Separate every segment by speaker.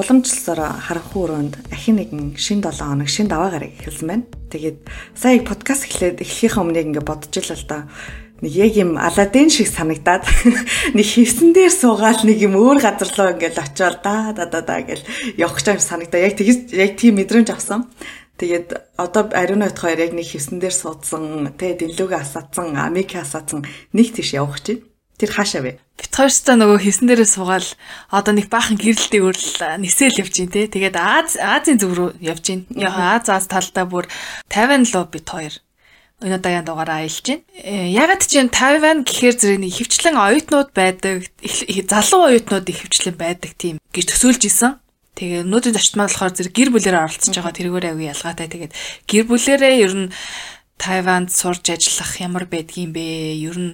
Speaker 1: уламжлалсаар харанхуй өрөөнд ахин нэгэн шин 7 хоног шин даваа гараг эхэлсэн байна. Тэгээд сая подкаст эхлээд эхлэхийн өмнө ингээ бодож ил л да. Нэг яг юм Аладдин шиг санагдаад нэг хевсэн дээр суугаад нэг юм өөр газар руу ингээл очиод да да да да гэл явах гэж санагдаа. Яг тэгж яг тийм мэдрэмж авсан. Тэгээд одоо ариун ойт хоёр яг нэг хевсэн дээр суудсан, тэгээ дэлгүүгээ асаацсан, амиг асаацсан нэг тийш явах чинь. Тэр хаашаа вэ?
Speaker 2: Бит хоёрстой нөгөө хийсэн дээрээ суугаал одоо нэг баахан гэрэлтэй өрл нисэл явж гин те. Тэгээд Аз Азийн зүг рүү явж гин. Яг Аз Аз талдаа бүр Тайван руу бит хоёр энэ удаагийн дугаараа аялж гин. Э, ягаад ч юм Тайван гэхээр зэрэг нэг хөвчлэн оюутнууд байдаг, залуу оюутнууд их хөвчлэн байдаг тийм гэж төсөөлж исэн. Тэгээ өнөөдрийн зочдмаа болохоор зэрэг гэр бүлээрээ оролцож байгаа тэргээр аягүй ялгаатай. Тэгээд гэр бүлээрээ ер нь Тайванд сурж ажиллах ямар байдгийм бэ? Ер нь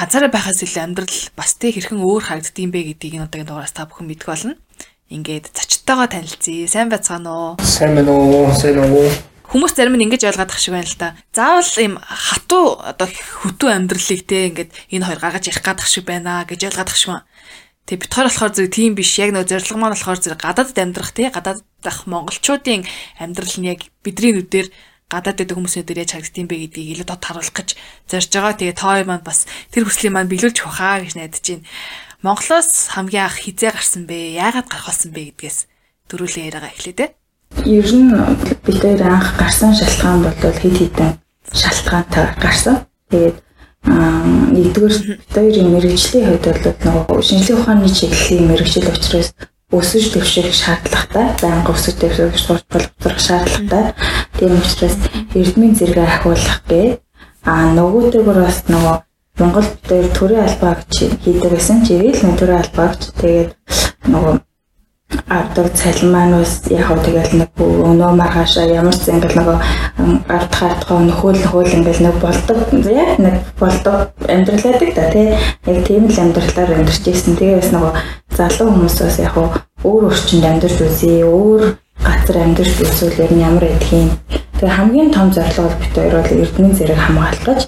Speaker 2: ганцаараа байхаас илүү амьдрал бас тэ хэрхэн өөр харагддığım бэ гэдгийг энэ удаагийн дугаараас та бүхэн мэдэх болно. Ингээд зочдтойгоо танилцъя. Сайн байцгаана уу?
Speaker 3: Сайн байна уу? Сайн уу?
Speaker 2: Хүмүүс зарим нь ингэж ойлгоод ах шиг байна л да. Заавал ийм хатуу одоо хөтөө амьдралыг те ингээд энэ хоёр гаргаж ярих гадах шиг байна гэж ойлгоод ах шиг байна. Тэгээ битгаар болохоор зэрэг тийм биш. Яг нөө зорилго маань болохоор зэрэг гадаадд амьдрах те гадаад дах монголчуудын амьдрал нь яг бидний нүдээр гадаад байдаг хүмүүсийн дээр яаж харагдсан бэ гэдгийг илүү дот харуулах гэж зорж байгаа. Тэгээ хоёр маань бас тэр хүслийг маань биелүүлж ухаа гэж найдаж байна. Монголоос хамгийн анх хизээ гарсан бэ? Яагаад гарах болсон бэ гэдгээс дөрүүлээ яриагаа эхлэе те.
Speaker 4: Ер нь бид хоёр анх гарсан шалтгаан бол хэд хэдэн шалтгаантай гарсан. Тэгээд нэгдүгээр хоёрын мэрэгжлийн хувьд бол нөгөө шинжлэх ухааны чиглэлийн мэрэгжил учраас өсөж дэвших шаардлагатай, байнга өсөж дэвших сурч боловсрох шаардлагатай. Тийм учраас эрдмийн зэрэг ахиулах гэ. А нөгөөтэйгөр бас нөгөө Монгол дээр төрийн албаа гэж хийдэг. Жирэл нэг төрийн албаа гэж тэгээд нөгөө авдаг цалин маань бас яг хөө тэгэл нэг өнөө маргаашаа ямар ч ингээл нэг ард хартгаа нөхөл нөхөл ингээл нэг болдог яг нэг болдог амьдралаадаг да тий яг тийм л амьдралаар амьдарч ирсэн. Тэгээ бас нэг залуу хүмүүс бас яг өөр орчинд амьдарч үзье өөр газар амьдарч үзвэл ер нь ямар байдгийг. Тэгээ хамгийн том зорилго бол бит хоёр бол эрдэнэ зэрэг хамгаалах гэж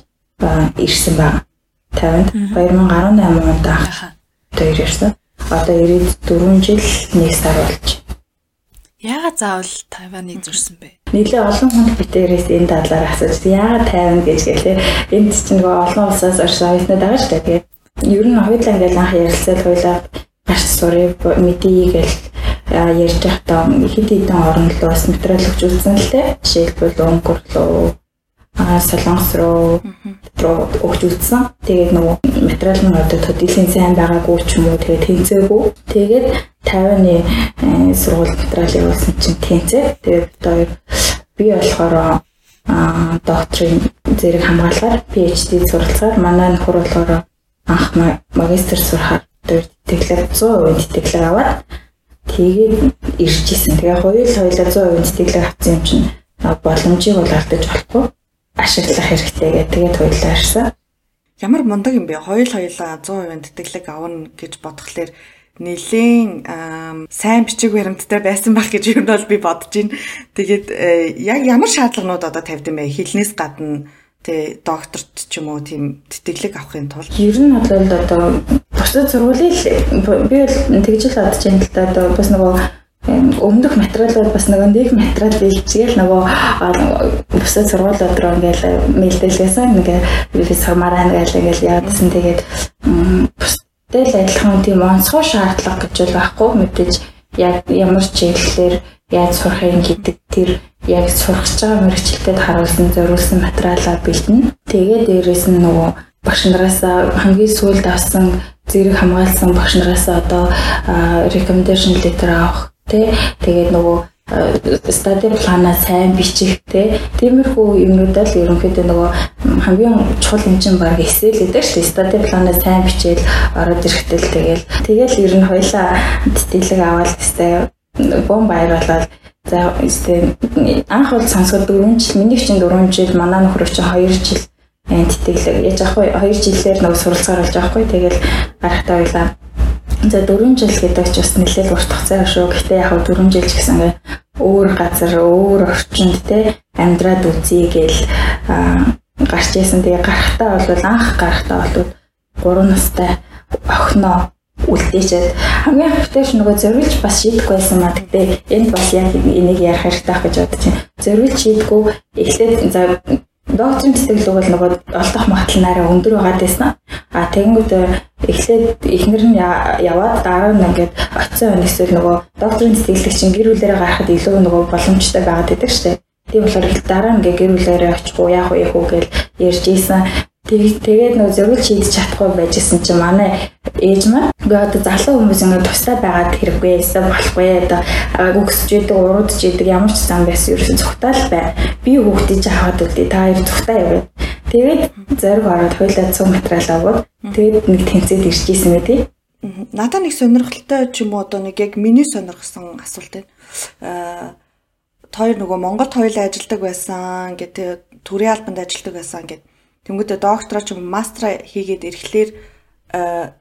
Speaker 4: ирсэн байна. 50-нд 2018 онд анх хоёр ирсэн одоо ирээд 4 жил 1 сар болж.
Speaker 2: Яагаад заавал Тайваныг зурсан бэ?
Speaker 4: Нилээ олон хүнд битээрээс энэ дадлаар асууж яагаад Тайван гэж гэлээ. Энд чинь нөгөө олон улсаас орсон оюутнууд байгаа шүү дээ. Тэгээд ер нь хоёулаа ингээл анх ярилцал хоёулаа гарч сурыг мэдээ гэл ярьж байхдаа хэд хэдэн орн руу бас материал өгч үзсэн л дээ. Жишээлбэл Өнгөр руу солонгос руу руу өгч үзсэн. Тэгээд нөгөө материал нь одоо төдийлэн сайн байгаагүй ч юм уу тэгээд тэнцээгүй. Тэгээд 50-ны э, сургууль материал явуулсан чинь тэнцээ. Тэгээд одоо би болохоор а докторийн зэрэг хамгаалгаар PhD суралцаар манай нөхөр болохоор анх магистр сурахаар тэтгэлэг 100% тэтгэлэг аваад тэгээд ирж исэн. Тэгээ хоёул хоёлаа 100% тэтгэлэг авсан юм чинь боломжийг бол алдаж болохгүй ашиглах хэрэгтэй гэдэг тэгээд хуйлаа ирсэн.
Speaker 1: Ямар мундаг юм бэ? Хоёул хоёулаа 100% тэтгэлэг авна гэж бодхолоор нэлийн сайн бичиг баримттай байсан байх гэж юм бол би бодож байна. Тэгээд э, яг ямар шаардлаганууд одоо тавьд юм бэ? Хилнээс гадна тэ докторт ч юм уу тийм тэтгэлэг авахын тулд.
Speaker 4: Ер нь бол одоо бусад сургуулийн би бол тэгж л бодож байна л да. Одоо бас нөгөө өмнөх материалууд бас нөгөө нэг материал бэлчгээл нөгөө бусад сургуулиуд руу ингээл мэйлдэлгээсэн ингээ би сумараа ингээл ингээл яадсан. Тэгээд бусдад адилхан тийм онцгой шаардлага гэж бол байхгүй. Мэдээж яг ямар чиглэлээр яаж сурахын гэдэг тэр яг сурах гэж байгаа мэрэгчлэлтэд харуулсан зориулсан материалаа бэлдэнэ. Тэгээд дээрэс нь нөгөө багш нараас хамгийн сүүлд авсан зэрэг хамгаалсан багш нараас одоо recommendation letter авах тий тэгээд нөгөө стади плана сайн бичих тий тиймэрхүү юмнуудаа л ерөнхийдөө нөгөө хамгийн чухал юм чинь баг эсэл гэдэг шүү дээ. Стади плана сайн бичээл ороод ирэхтэл тэгэл тэгэл ер нь хоёлаа тэтгэлэг аваад тест бом баярлал за тест анх бол сонсгол 4 жил миний чинь 4 жил манай нөхөр чинь 2 жил тэтгэлэг. Яаж авах вэ? 2 жилээр нөгөө суралцаар болж авахгүй тэгэл гарахтаа хоёлаа За 4 жил гэдэг ч бас нэлээд урт хугацаа шүү. Гэхдээ яг 4 жил ч гэсэн өөр газар, өөр орчинд те амьдраад үзье гэл гарч исэн. Тэгээ гарахтаа бол анх гарахтаа бол 3 настай охиноо үлдээчээд хамгийн хөвтэйш нөгөө зориулж бас шийдэхгүй байсан маа. Гэтэ энд бас яг энийг ярих хэрэгтэй байх гэж бодож байна. Зориулж шийдэггүй эхлээд за докторийн сэтгэл бол нөгөө олдох магадлал нараа өндөр байгаа дэсэн. А тэгэнгүүт эхлээд эхнэр нь яваад дараа нь ингээд оцсон хүн эсвэл нөгөө докторийн сэтгэлдээ чинь гэр бүлээрээ гарахад илүү нөгөө боломжтой байгаад байдаг дээ. Тийм болохоор их дараа нь ингээ гэр бүлээрээ очихгүй яах вэ яах вэ гэж ярьж ийсэн. Тэгээд нөгөө зөвлөж хийж чадахгүй байжсэн чинь манай ээж маань үгүй одоо залуу хүмүүс ингээд тустай байгаад хэрэггүй эсвэл болохгүй одоо үгсэж идэг уруудж идэг ямар ч зам байсан ерөөсөн зүгтаал бай. Би хүүхдээ жахаад үлдээ та хоёр зүгтаа яваа. Тэгээд зориг ороод хойлоо цуг материал аваад тэгээд нэг тэнцээд ирж ийсэн мэ тий.
Speaker 1: Надаа нэг сонирхолтой ч юм уу одоо нэг яг миний сонирхсан асуулт байна. Аа хоёр нөгөө Монголд хоёулаа ажилладаг байсан гэдэг төрийн албанд ажилладаг байсан гэдэг Тэнгүүдээ доктороо ч мастера хийгээд ирэхлээр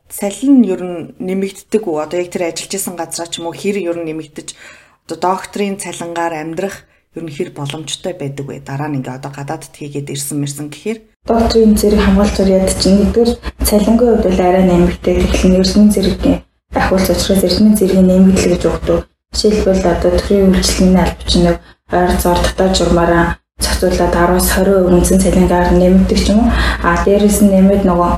Speaker 1: салин нь ер нь нэмэгддэг үү? Одоо яг тэр ажиллаж исэн газраа ч юм уу хэр ер нь нэмэгдэж одоо докторийн цалингаар амьдрах ер нь хэр боломжтой байдаг вэ? Дараа нь ингээ одоо гадаадд хийгээд ирсэн мэрсэн гэхээр
Speaker 4: докторийн зэрэг хамгаалж яд чинь нэгдүгээр цалингийн хувьд бол арай нэмэгдээд эхлэн эрдэнэ зэргийн ахиулц учраас эрдэнэ зэргийн нэмэгдэл гэж өгдөг. Жишээлбэл одоо төрийн үйлчлэгийн албач нэг ойр зор дотоод журмаараа зохицуулаад 10-аас 20% үндсэн цалингаар нэмэгдэх ч юм уу. А дээрэс нь нэмээд нөгөө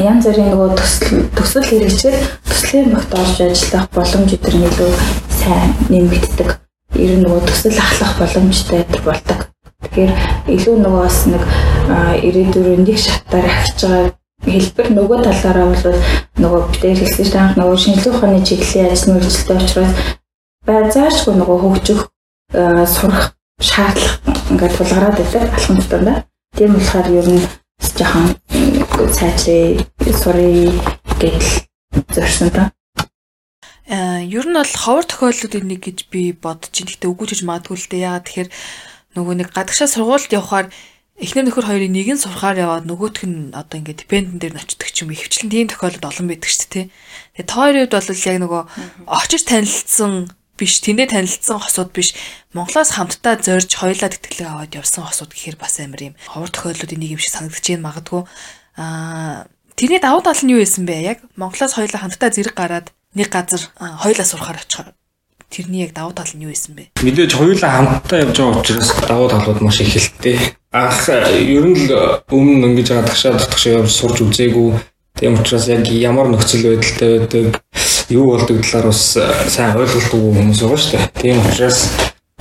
Speaker 4: янз бүрийн нөгөө төсөл төсөл хэрэгжил төслийн багт орж ажиллах боломж өдр нь илүү сайн нэмэгддэг. Ер нь нөгөө төсөл ахлах боломжтой болдог. Тэгэхээр илүү нөгөө бас нэг ирээдүйн нэг шатаар ахиж байгаа хэлбэр нөгөө талаараа бол нөгөө битээр хэлсэн чинь анх нөгөө шинжилгээ ухааны чиглэлийн ажил мэргэжилтэй учраас байзаашгүй нөгөө хөгжих сурах шаардлага ингээд тулгараад байдаг алхам дотор. Тийм болохоор ер нь жоохон сайжрээ сурыг гэдэл зорьсон та.
Speaker 2: Аа э, ер нь бол ховор тохиолдлуудын нэг гэж би бодож байна. Гэтэ үгүй гэж магадгүй л дээ. Яагаад тэгэхээр нөгөө нэг гадагшаа сургуульд явхаар эхнэр нөхөр хоёрын нэг нь сурахаар яваад нөгөөх нь одоо ингээд депендент дээр очдог ч юм ихвчлэн тийм тохиолдол олон байдаг шүү дээ. Тэгээ тойроод бол яг нөгөө очиж танилцсан биш тэндээ танилцсан хосууд биш. Монголоос хамтдаа зорж хоёлаа тэтгэлэг аваад явсан хосууд гэхээр бас амар юм. Ховор тохиолдлуудын нэг юм шиг санагдаж байна магадгүй. Аа тэрний давуу тал нь юу байсан бэ? Яг Монголоос хоёлаа хамтдаа зэрэг гараад нэг газар хоёлаа сурахаар очихоор тэрний яг давуу тал нь юу байсан бэ?
Speaker 3: Мэдээж хоёлаа хамтдаа явж байгаа учраас давуу талууд маш их хэлттэй. Анх ер нь л өмнө ингэж байгаа тагшаа татгшаа явж сурж үзээгүй тийм учраас яг ямар нөхцөл байдалтай байдаг юу болдог талаар бас э, сайн ойлголтгүй хүмүүс байгаа шүү дээ. Тийм учраас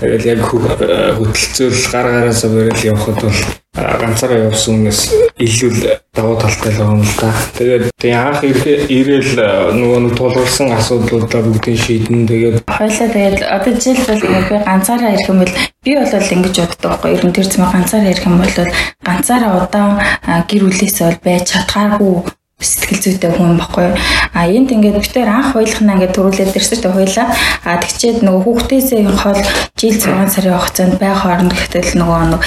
Speaker 3: тэгэл яг хөтөлцөөл гар гараасаа барил явхад бол ганцаараа явсан хүнээс илүү давуу талтай л байгаа юм л да. Тэгээд анх ирээл нөгөө нэг тулгарсан асуудлуудаа бүгдийг шийдэн тэгээд
Speaker 4: хоёлаа тэгээд одоо жишээлбэл би ганцаараа ирэх юм бол би бол ингэж боддог байхгүй ер нь тэр зам ганцаараа ирэх юм бол ганцаараа удаан гэр бүлээсээ бол байж чадхааргүй сэтгэл зүйтэй хүн баггүй. А энд ингээд битээр анх хойлохна ингээд төрүүлээд ирсэн чинь хойлоо. А тэгчээд нөгөө хүүхдээсээ хол жил 6 сарын хугацаанд байх хооронд гэтэл нөгөө нэг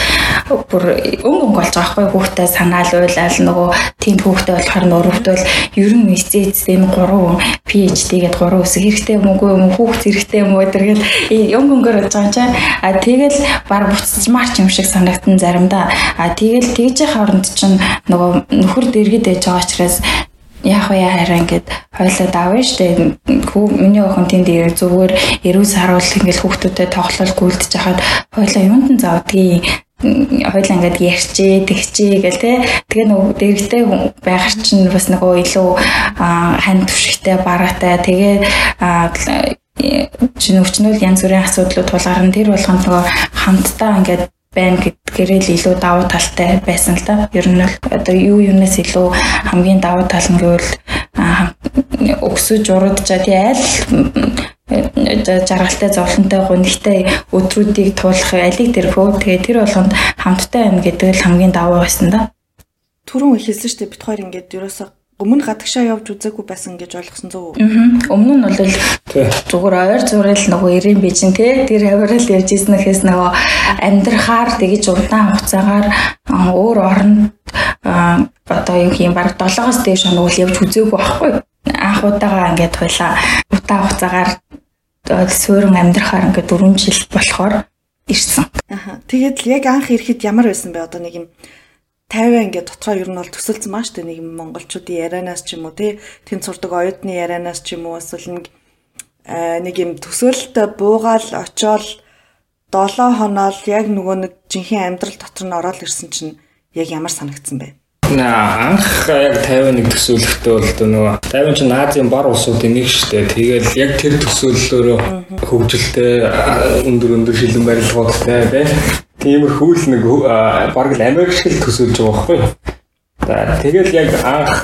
Speaker 4: бүр өнгө өнгө болж байгаа байхгүй хүүхдээ санаал уйлал нөгөө тийм хүүхдээ болохоор нөрөвдөл ер нь эцээц тийм 3 PhD гээд 3 үсэг хэрэгтэй юм уу юм хүүхд хэрэгтэй юм уу гэдэг өнгө өнгөөр болж байгаа чинь а тэгэл баг буцчмаар ч юм шиг санагдсан заримдаа а тэгэл тэгж явах хооронд чинь нөгөө нөхөр дэргэд ээж байгаа учраас яах вэ? Хараа ингээд хойлоо давна штэ. Хүү миний охин тэнд ирээ зүгээр эрүүл харуул ингээд хүүхдүүдэд тоглол гүйлдэж хахад хойлоо юунд нь завдгийг хойлоо ингээд ярьчээ тэгчээ гэл те. Тэгээ нөгөө дэрэгтэй байхар чинь бас нөгөө илүү хань төвшигтэй бараатай. Тэгээ чинь өвчнөл янз бүрийн асуудлууд тулгарна. Тэр болгонд нөгөө хамтдаа ингээд байна гэдгээрээ л илүү давуу талтай байсан л да. Ер нь бол одоо юу юунаас илүү хамгийн давуу тал нь гэвэл өксөж урагдчаа тий аль жаргалтай зовлонтой гонхтой өдрүүдийг туулах алиг дэрхөө тэгээ тэр болгонд хамттай байна гэдэг л хамгийн давуу байсан да.
Speaker 1: Түрүүн хэлсэн шүү дээ бит хоёр ингээд ерөөсө өмнө гадагшаа явж үзээгүй байсан гэж ойлгосон үү?
Speaker 4: Өмнө нь бол зүгээр ойр зурэл нөгөө ирэн бижин те тэр авирал явж ийсэн гэхээс нөгөө амьдрахаар тэгэж удаан хугацаагаар өөр оронд одоо юу юм баг 7-оос дээш хоног явж үзээгүй байхгүй. Анх удаага ингээд хуйлаа удаан хугацаагаар суурин амьдрахаар ингээд 4 жил болохоор ирсэн.
Speaker 1: Аха. Тэгээд яг анх ирэхэд ямар байсан бэ? Одоо нэг юм 50 ингээд дотроо ер нь бол төсөлсөн маа штэ нэг монголчуудын ярианаас ч юм уу тий тэнд сурдаг оюутны ярианаас ч юм уу эсвэл нэг нэг юм төсөөлт буугаал очоод 7 хоноол яг нөгөө нэг жинхэнэ амьдрал дотор нь ороод ирсэн чинь яг ямар санагдсан бэ?
Speaker 3: анх яг 51 төсөөлөхтэй бол нөгөө 50 чинь Азийн бар улсуудын нэг штэ. Тэгэл яг тэр төсөөллөөрөө хөгжилтэй өндөр өндөр шилэн барилгуудтай тий. Тиймэрхүү л нэг баг л Америк шиг төсөөлж байгаа байхгүй? За тэгэл яг анх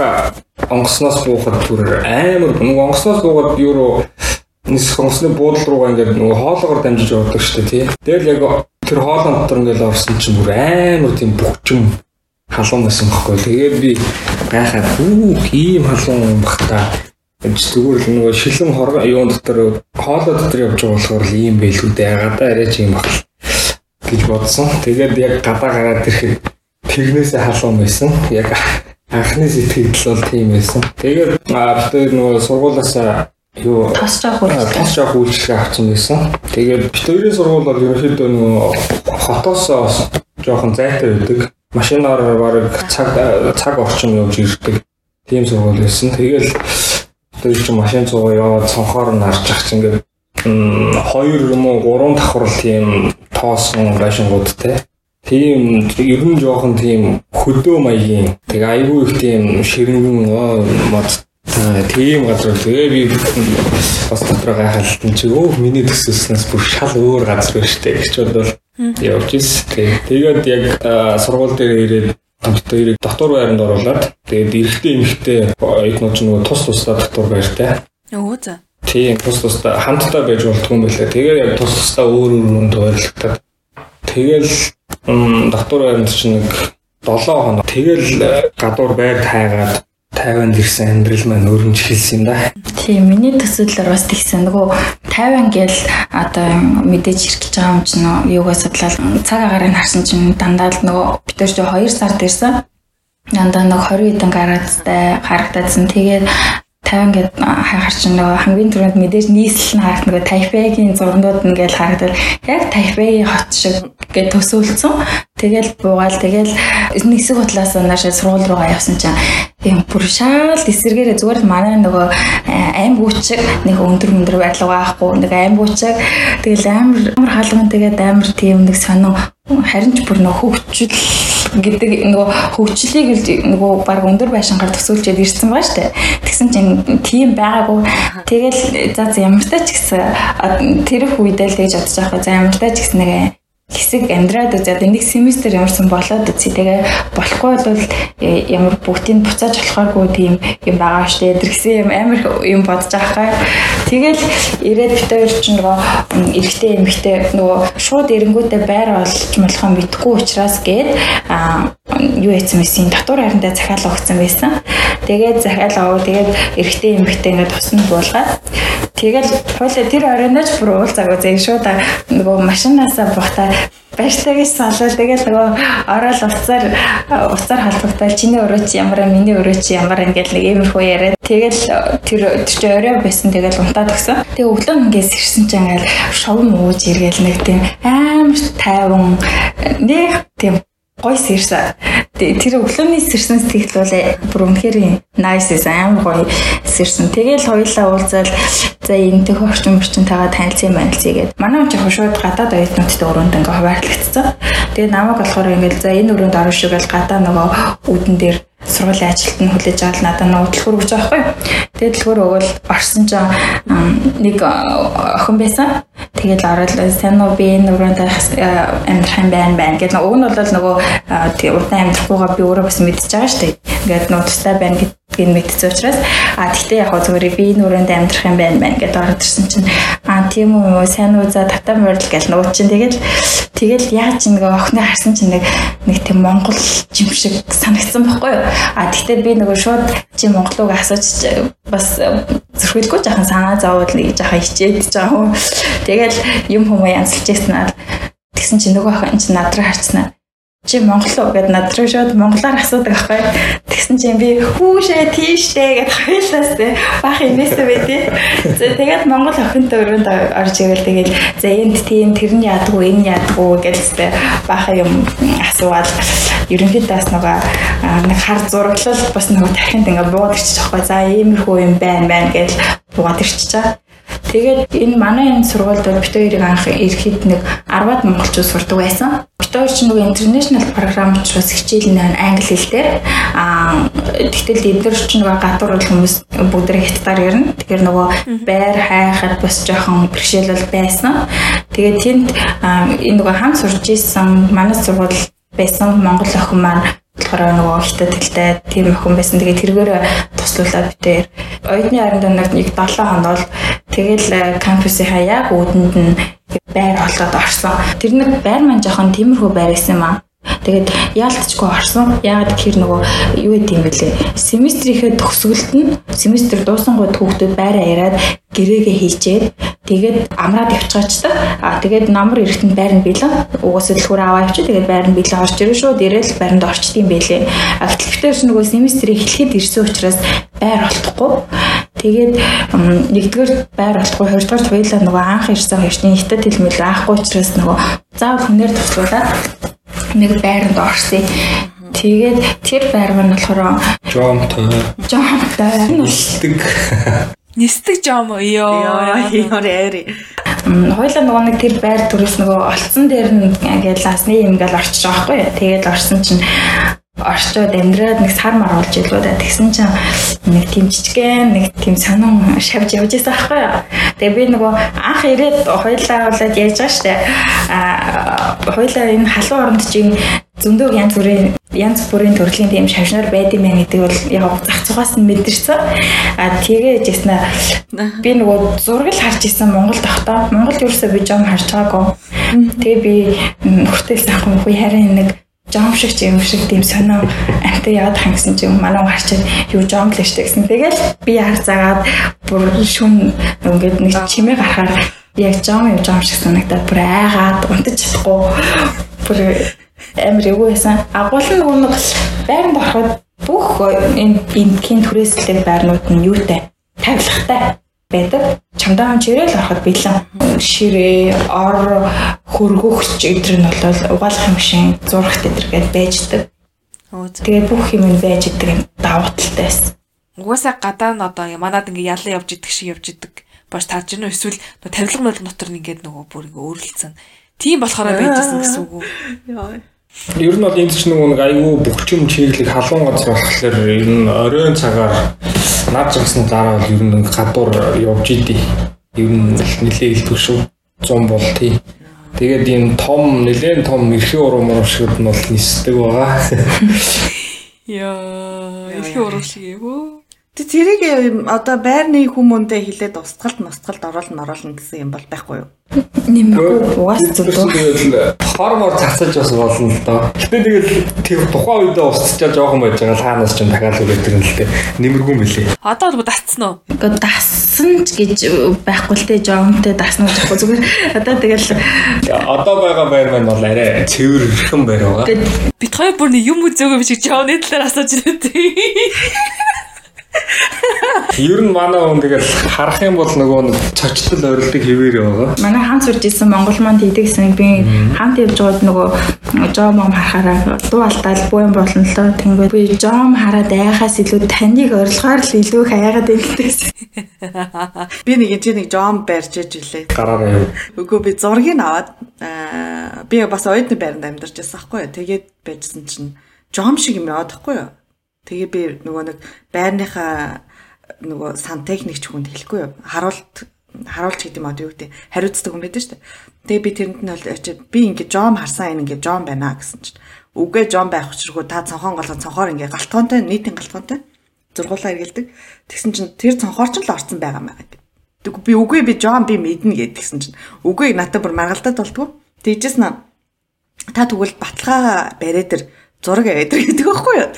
Speaker 3: онгосноос буухад түр амар нөгөө онгосноос буугаад юу нис онгосны буудлын руугаа ингээд нөгөө хоолоогоор дамжиж явдаг штэ тий. Тэгэл яг тэр хоолон дотор ингээд орсон чинь бүр амар тийм бөхчм халуун байсан байхгүй. Тэгээд би гайхаад үү ийм халуун бах та зүгээр л нөгөө шилэн хор юун дотор хоолой дотор явж байгаа болохоор ийм байлгүй дээ. Гадаа арайч ийм бах гэж бодсон. Тэгээд яг гадаа гараад ирэхэд тэрнээсээ халуун байсан. Яг анхны сэтгэл бол тийм байсан. Тэгээд бид нөгөө сургуулаасаа юу
Speaker 4: тос жоох үйлчлэг
Speaker 3: тос жоох үйлчлэг авсан байсан. Тэгээд хоёрын сургууль бол ерөнхийдөө нөгөө хотоос жоохон зайтай байдаг машинаар бараг цаг цаг орчим явж ирдэг тийм сургууль байсан. Тэгэл тэр чинь машин цугаа яваад цонхоор нь харж ах чинь ингээд хоёр юм уу гурван давхрал тийм тоосон байшингуудтай. Тийм ер нь жоохон тийм хөдөө маягийн тэг айгүй их тийм ширэнгэн мод тийм газар тэгээ би бас дотроо гайхалтан чи өөх миний төсөлснөөс бүр шал өөр газар байна штэ гэж бодвол явж ирсэн. Тэгээд яг сургууль дээр ирээд хамт хоёрыг дотор байранд оруулаад тэгээд эрэгтэй эмэгтэй оюутнууд ч нөгөө тус тусдаа дотор байртай.
Speaker 2: Өө за.
Speaker 3: Тийм тус тусдаа хамтдаа байж болтгүй юм байлаа. Тэгээд яг тус тусдаа өөр өөр хүнд байрлагдаад тэгэл дотор байранд чинь нэг 7 хоног тэгэл гадуур байр тайгаад тайванд ирсэн амьдрал маань өрнж хэлсэн юм да.
Speaker 4: Тийм миний төсөөллөөр бас тэгсэн. Нөгөө тайван гээл одоо мэдээж иркэж байгаа юм чинь юугаа судлаад цаг агарыг харсан чинь дандаа л нөгөө бид нар ч 2 сард ирсэн. Дандаа нэг 20 хэдэн гараадтай харагдаадсан. Тэгээд тайван гэд хайхар чинь нөгөө хамгийн түрүүнд мэдээж нийслэл нь харах нөгөө Тайпейгийн зургууд нь гэж харагдал яг Тайпейгийн хот шиг гэж төсөөлцөн. Тэгэл буугаал тэгэл нисэг хутлаас наашаа сургууль руугаа явсан чинь юм бүр шаал эсэргээрээ зүгээр л манай нөгөө аим гүчиг нэг өндөр өндөр байдлаа байхгүй нэг аим гүчиг тэгэл амар амар хаалган тэгээд амар тийм нэг сонин харин ч бүр нөгөө хөвчл гэдэг нөгөө хөгжлийг нөгөө баг өндөр байшингаар төсөөлчөд ирсэн байгаа шүү дээ. Тэгсэн чинь тийм байгаагүй. Тэгэл за ямар тач гэсэн тэр их үедээ л тэгж бодож байгаа. За ямар тач гэсэн нэг хэсэг амьдраад үзээд нэг семестр ямарсан болоод үзье. Тэгээ болохгүй бол э, ямар бүгдийг буцааж болохооргүй тийм юм байгаа штэ. Эдэрхсэн юм амар юм бодож байгаа. Тэгэл ирээд бит хоёр ч нөгөө эрэгтэй эмэгтэй нөгөө шууд эренгүүтээ байр олж болохоо мэдгүй учраас гээд юу яцсан байсан? Татвар харандаа захиалга өгсөн байсан. Тэгээд захиалга өгөө тэгээд эрэгтэй эмэгтэй ингээд тусна буулгаад. Тэгэл хойлоо тэр оройноч бүр уулзаагүй зэ шууд нөгөө машинаасаа бухтаа баяртайгээс салвал тэгэл нөгөө ороод уцаар уцаар халбагтал чиний өрөө чи ямар миний өрөө чи ямар ингээл нэг иймэрхүү яриад тэгэл тэр чи орой байсан. Тэгэл унтаад өгсөн. Тэгээ өглөө ингээс ирсэн чинь ингээл шовн ууж иргээл нэг тийм амар тайван нэг тийм гой сэрсэн. Тэр өглөөний сэрсэн сэтгэл бол бүр үнэхээр nice амар гоё сэрсэн. Тэгэл хоёулаа уулзаад за энэ төх орчин орчинтайгаа танилцсан гэд. Манай яг шууд гадаад оюутнуудтай өрөөнд ингээ хуваарлагдсан. Тэгээ намайг болохоор ингээл за энэ өрөөнд орно шүү гэж гадаа нөгөө үүдэн дээр сургуулийн ажилтнаа хүлээж аваад надад төлхөр өгч байгаа байхгүй. Тэгээд төлхөр өгвөл орсон чинь нэг охин байсан. Тэгээд ороод сайн уу би энэ өрөөнд амьдрах юм байна байна гэдэг. Уг нь бол нөгөө удаан амьдрахгүйгаа би өөрөө бас мэдчихэж байгаа шүү дээ. Ингээд нөө тустай байна гэдэг гин мэдсэн учраас. А тэгтээ яг зүгээр би энэ өрөөнд амьдрах юм байна байна гэдээ ороод ирсэн чинь а тийм үү сайн уу за татаа морил гэл нууд чинь тэгэл тэгэл яаж нэг охины харсан чинь нэг нэг тийм монгол жим шиг санагдсан байхгүй юу? А тэгтээ би нөгөө шууд чи монголыг асууж бас зөрхөлгүй жахан санаа зовоод нэг жахан хичээд жахан. Тэгэл юм хүмүүс янзлж аа. Тэгсэн чинь нөгөө охин чинь над руу харцнаа чи монгол уу гэд над руу шууд монголоор асуудаг аахгүй. Тэгсэн чинь би хүүшээ тийштэй гэд хоёлаас бах инээсээ байдээ. За тэгээд монгол охинтой өрөөнд орж ивэл тэгээд за энд тийм тэр нь яадгүй энэ яадгүй гэдэгтэй бах юм асууад ерөнхийдөө бас нөгөө нэг хар зураглал бас нөгөө тархинд ингээ буугаад ирчих жоохгүй. За иймэрхүү юм байна байна гэж буугаад ирчихээ. Тэгээд энэ манай энэ сургуульд бол бит хоёрыг анх ирэхэд нэг 10-аад монголчууд сурдаг байсан. Бит хоёр ч нөгөө international програм учраас хичээл нь англи хэлээр аа тэгтэл эдгээр ч нөгөө гадуур хүмүүс бүгд хятадаар ярина. Тэгэхээр нөгөө байр хайхад бас жоохон бэрхшээл байсан. Тэгээд тэнд энэ нөгөө хамт сурж исэн манай сургууль байсан монгол охин маань болохоор нөгөө хятад хэлтэй тийм охин байсан. Тэгээд тэргээр туслуулаад битээр оюутны харанд нэг 7 хоног бол тэгэл кампусынхаа яг үүдэнд нь байр олоод орсон. Тэр нэг байр маань жоохон тиймэрхүү байр байсан юм аа. Тэгээд яалтчгүй орсон. Яагаад гэхээр нөгөө юу гэдэм бэлээ. Семестрийнхээ төгсгөлд нь семестр дуусангууд хүүхдүүд байраа яриад гэрээгээ хийчээд тэгээд амраад явчихаачдаг. Аа тэгээд намар эрэхтэнд байранд бэлэн. Угаас дэлгүүр аваа явчих. Тэгээд байранд бэлэн орж ирэн шууд ирээл байранд орчдгийм бэлээ. А гэтэл ч нөгөө семестрийг эхлэхэд ирсэн учраас байр олдохгүй. Тэгээд нэгдүгээр байр олдохгүй, хоёрдугаар туйлаа нөгөө анх ирсэн хоёрчны хятад хэлмэл аахгүй учраас нөгөө заавал хүнээр туслуулаад нэг байранд орсон. Тэгээд тэр байр маань болохоор
Speaker 3: жомтой.
Speaker 4: Жомтой.
Speaker 3: Нисдэг.
Speaker 2: Нисдэг жом ёо.
Speaker 1: Ямар яри.
Speaker 4: Хойлоо нөгөө нэг тэр байр төрөөс нөгөө олцсон дээр нь ингээл асны юм ингээл орчих жоохгүй. Тэгээд орсон чинь орчоод амьдраад нэг сар мар болж илүү да. Тэгсэн чинь нэг тийм жижигэн нэг тийм сонин шавж явж байсан байхгүй юу. Тэгээ би нөгөө анх ирээд хоёлаа болоод яаж байгаа штэ. А хоёлаа энэ халуун оронд чинь зөндөө янз бүрийн янз бүрийн төрлийн тийм шавшнаар байд юм байна гэдэг бол яг зах цугаас нь мэдэрсэн. А тэгээд яснаа би нөгөө зураг л харж исэн Монгол тогтоо. Монгол ерөөсөө би жом харж байгаагүй. Тэгээ би хүртэл санхүү хүй харин нэг жом шиг юм шиг тийм сонио амтай яваад хан гэсэн чинь манай гарчаад юу жом л штэ гэсэн. Тэгэл би харцаагаад бүр шүн ингээд нэг чимээ гарахаар яг жом юм жом шиг санагдаад бүр айгаад унтаж чадахгүй бүр амар эвгүй байсан. Агуул нь нэг байранд ороход бүх энэ бинтгийн түрээсэлтэй байрнууд нь юутай тавилгатай байдаг. Чамдаа чирэл ороход бэлэн ширээ, ор, хөргөгч эдгээр нь бол угаалгах юм шиг зурагт эдэр гээд байждаг. Тэгээд бүх юм нь байж идэг юм давуу талтай байсан.
Speaker 2: Угаасаа гадаа нь одоо манад ингээ ялан явж идэх шиг явж идэг. Баш таарч гэнэ эсвэл тавилга мөрөг дотор ингээд нөгөө бүр ингээ өөрлөлцөн. Тийм болохоор байжсэн гэсэн үг үү?
Speaker 1: Яа.
Speaker 3: Ер нь бол энэ ч нэг айгүй бөхчөм чиглэг халуун газар болохоор ер нь оройн цагаар наад загсны дараа бол ер нь гадуур явж идэв. Ер нь нэлээ илтгэв шүү. 100 бол тий. Тэгээд ийм том нэлээд том эрхээ урам урамшгууд нь бол нисдэг байгаа.
Speaker 2: Яа, эрхээ урам шиг юм уу?
Speaker 1: Тэг зэрэг одоо байрны хүмүүндээ хилээд устгалт мустгалт оруулна оруулна гэсэн юм бол байхгүй юу?
Speaker 4: Нэмэхгүй угаас зөвлөө.
Speaker 3: Хормор цацаж бас болно л доо. Гэтэ тэгэл тэр тухайн үедээ устчаа жоохон байж байгаа л хаанаас ч дахиад үрээд ирнэ л дээ. Нэмэргүй мөлий.
Speaker 2: Одоо бол дасцсан уу?
Speaker 4: Гэхдээ дассан ч гэж байхгүй л те жомтой дасна гэж байхгүй зүгээр. Одоо тэгэл
Speaker 3: Одоо байгаа байр маань бол арай цэвэр ирхэн байр байгаа.
Speaker 2: Бит хоёр бүр юм үзээгүй биш гэж жооны талаар асууж ирээд.
Speaker 3: Ер нь манай хүн тэгэл харах юм бол нөгөө нэг цочтол орилдог хэвээр байгаа.
Speaker 4: манай хамт сурж исэн Монгол маань хийдэгсэн би хамт явж байгаад нөгөө жом ом харахаараа дуу алдаал юм болно л доо. Тэнгүүд би жом хараад айхаас илүү таныг орилгоор л илүү хаягаад илтгэсэн.
Speaker 1: Би нэг энэ нэг жом барьж иж илээ.
Speaker 3: Гараараа юу.
Speaker 1: Үгүй би зургийг аваад аа, би бас оюутны байранд амьдарч байсан байхгүй юу. Тэгээд байжсан чинь жом шиг юм яваад байхгүй юу. Тэгээ би нөгөө нэг байрныхаа нөгөө сантехникч хүнд хэлэхгүй юу. Харуулт харуулж гэдэг юм одоо юу гэдэг хариуцдаг хүн байдаг шүү дээ. Тэгээ би тэрэнд нь бол очиад би ингээд жом харсан энэ ингээд жом байна гэсэн чинь үгээ жом байх учиргүй та цонхон голгон цонхоор ингээд галтгоонтой нийтийн галтгоонтой зургуулаа эргэлдэг. Тэгсэн чинь тэр цонхоор ч л орцсон байгаа маа гэдэг. Тэг би үгүй би жом би мэднэ гэдгсэн чинь үгүй надад бүр маргалдаад болдгоо. Тэгжээс наа та тэгвэл баталгаа бариа дээр зураг аваад гэдэг байхгүй юу.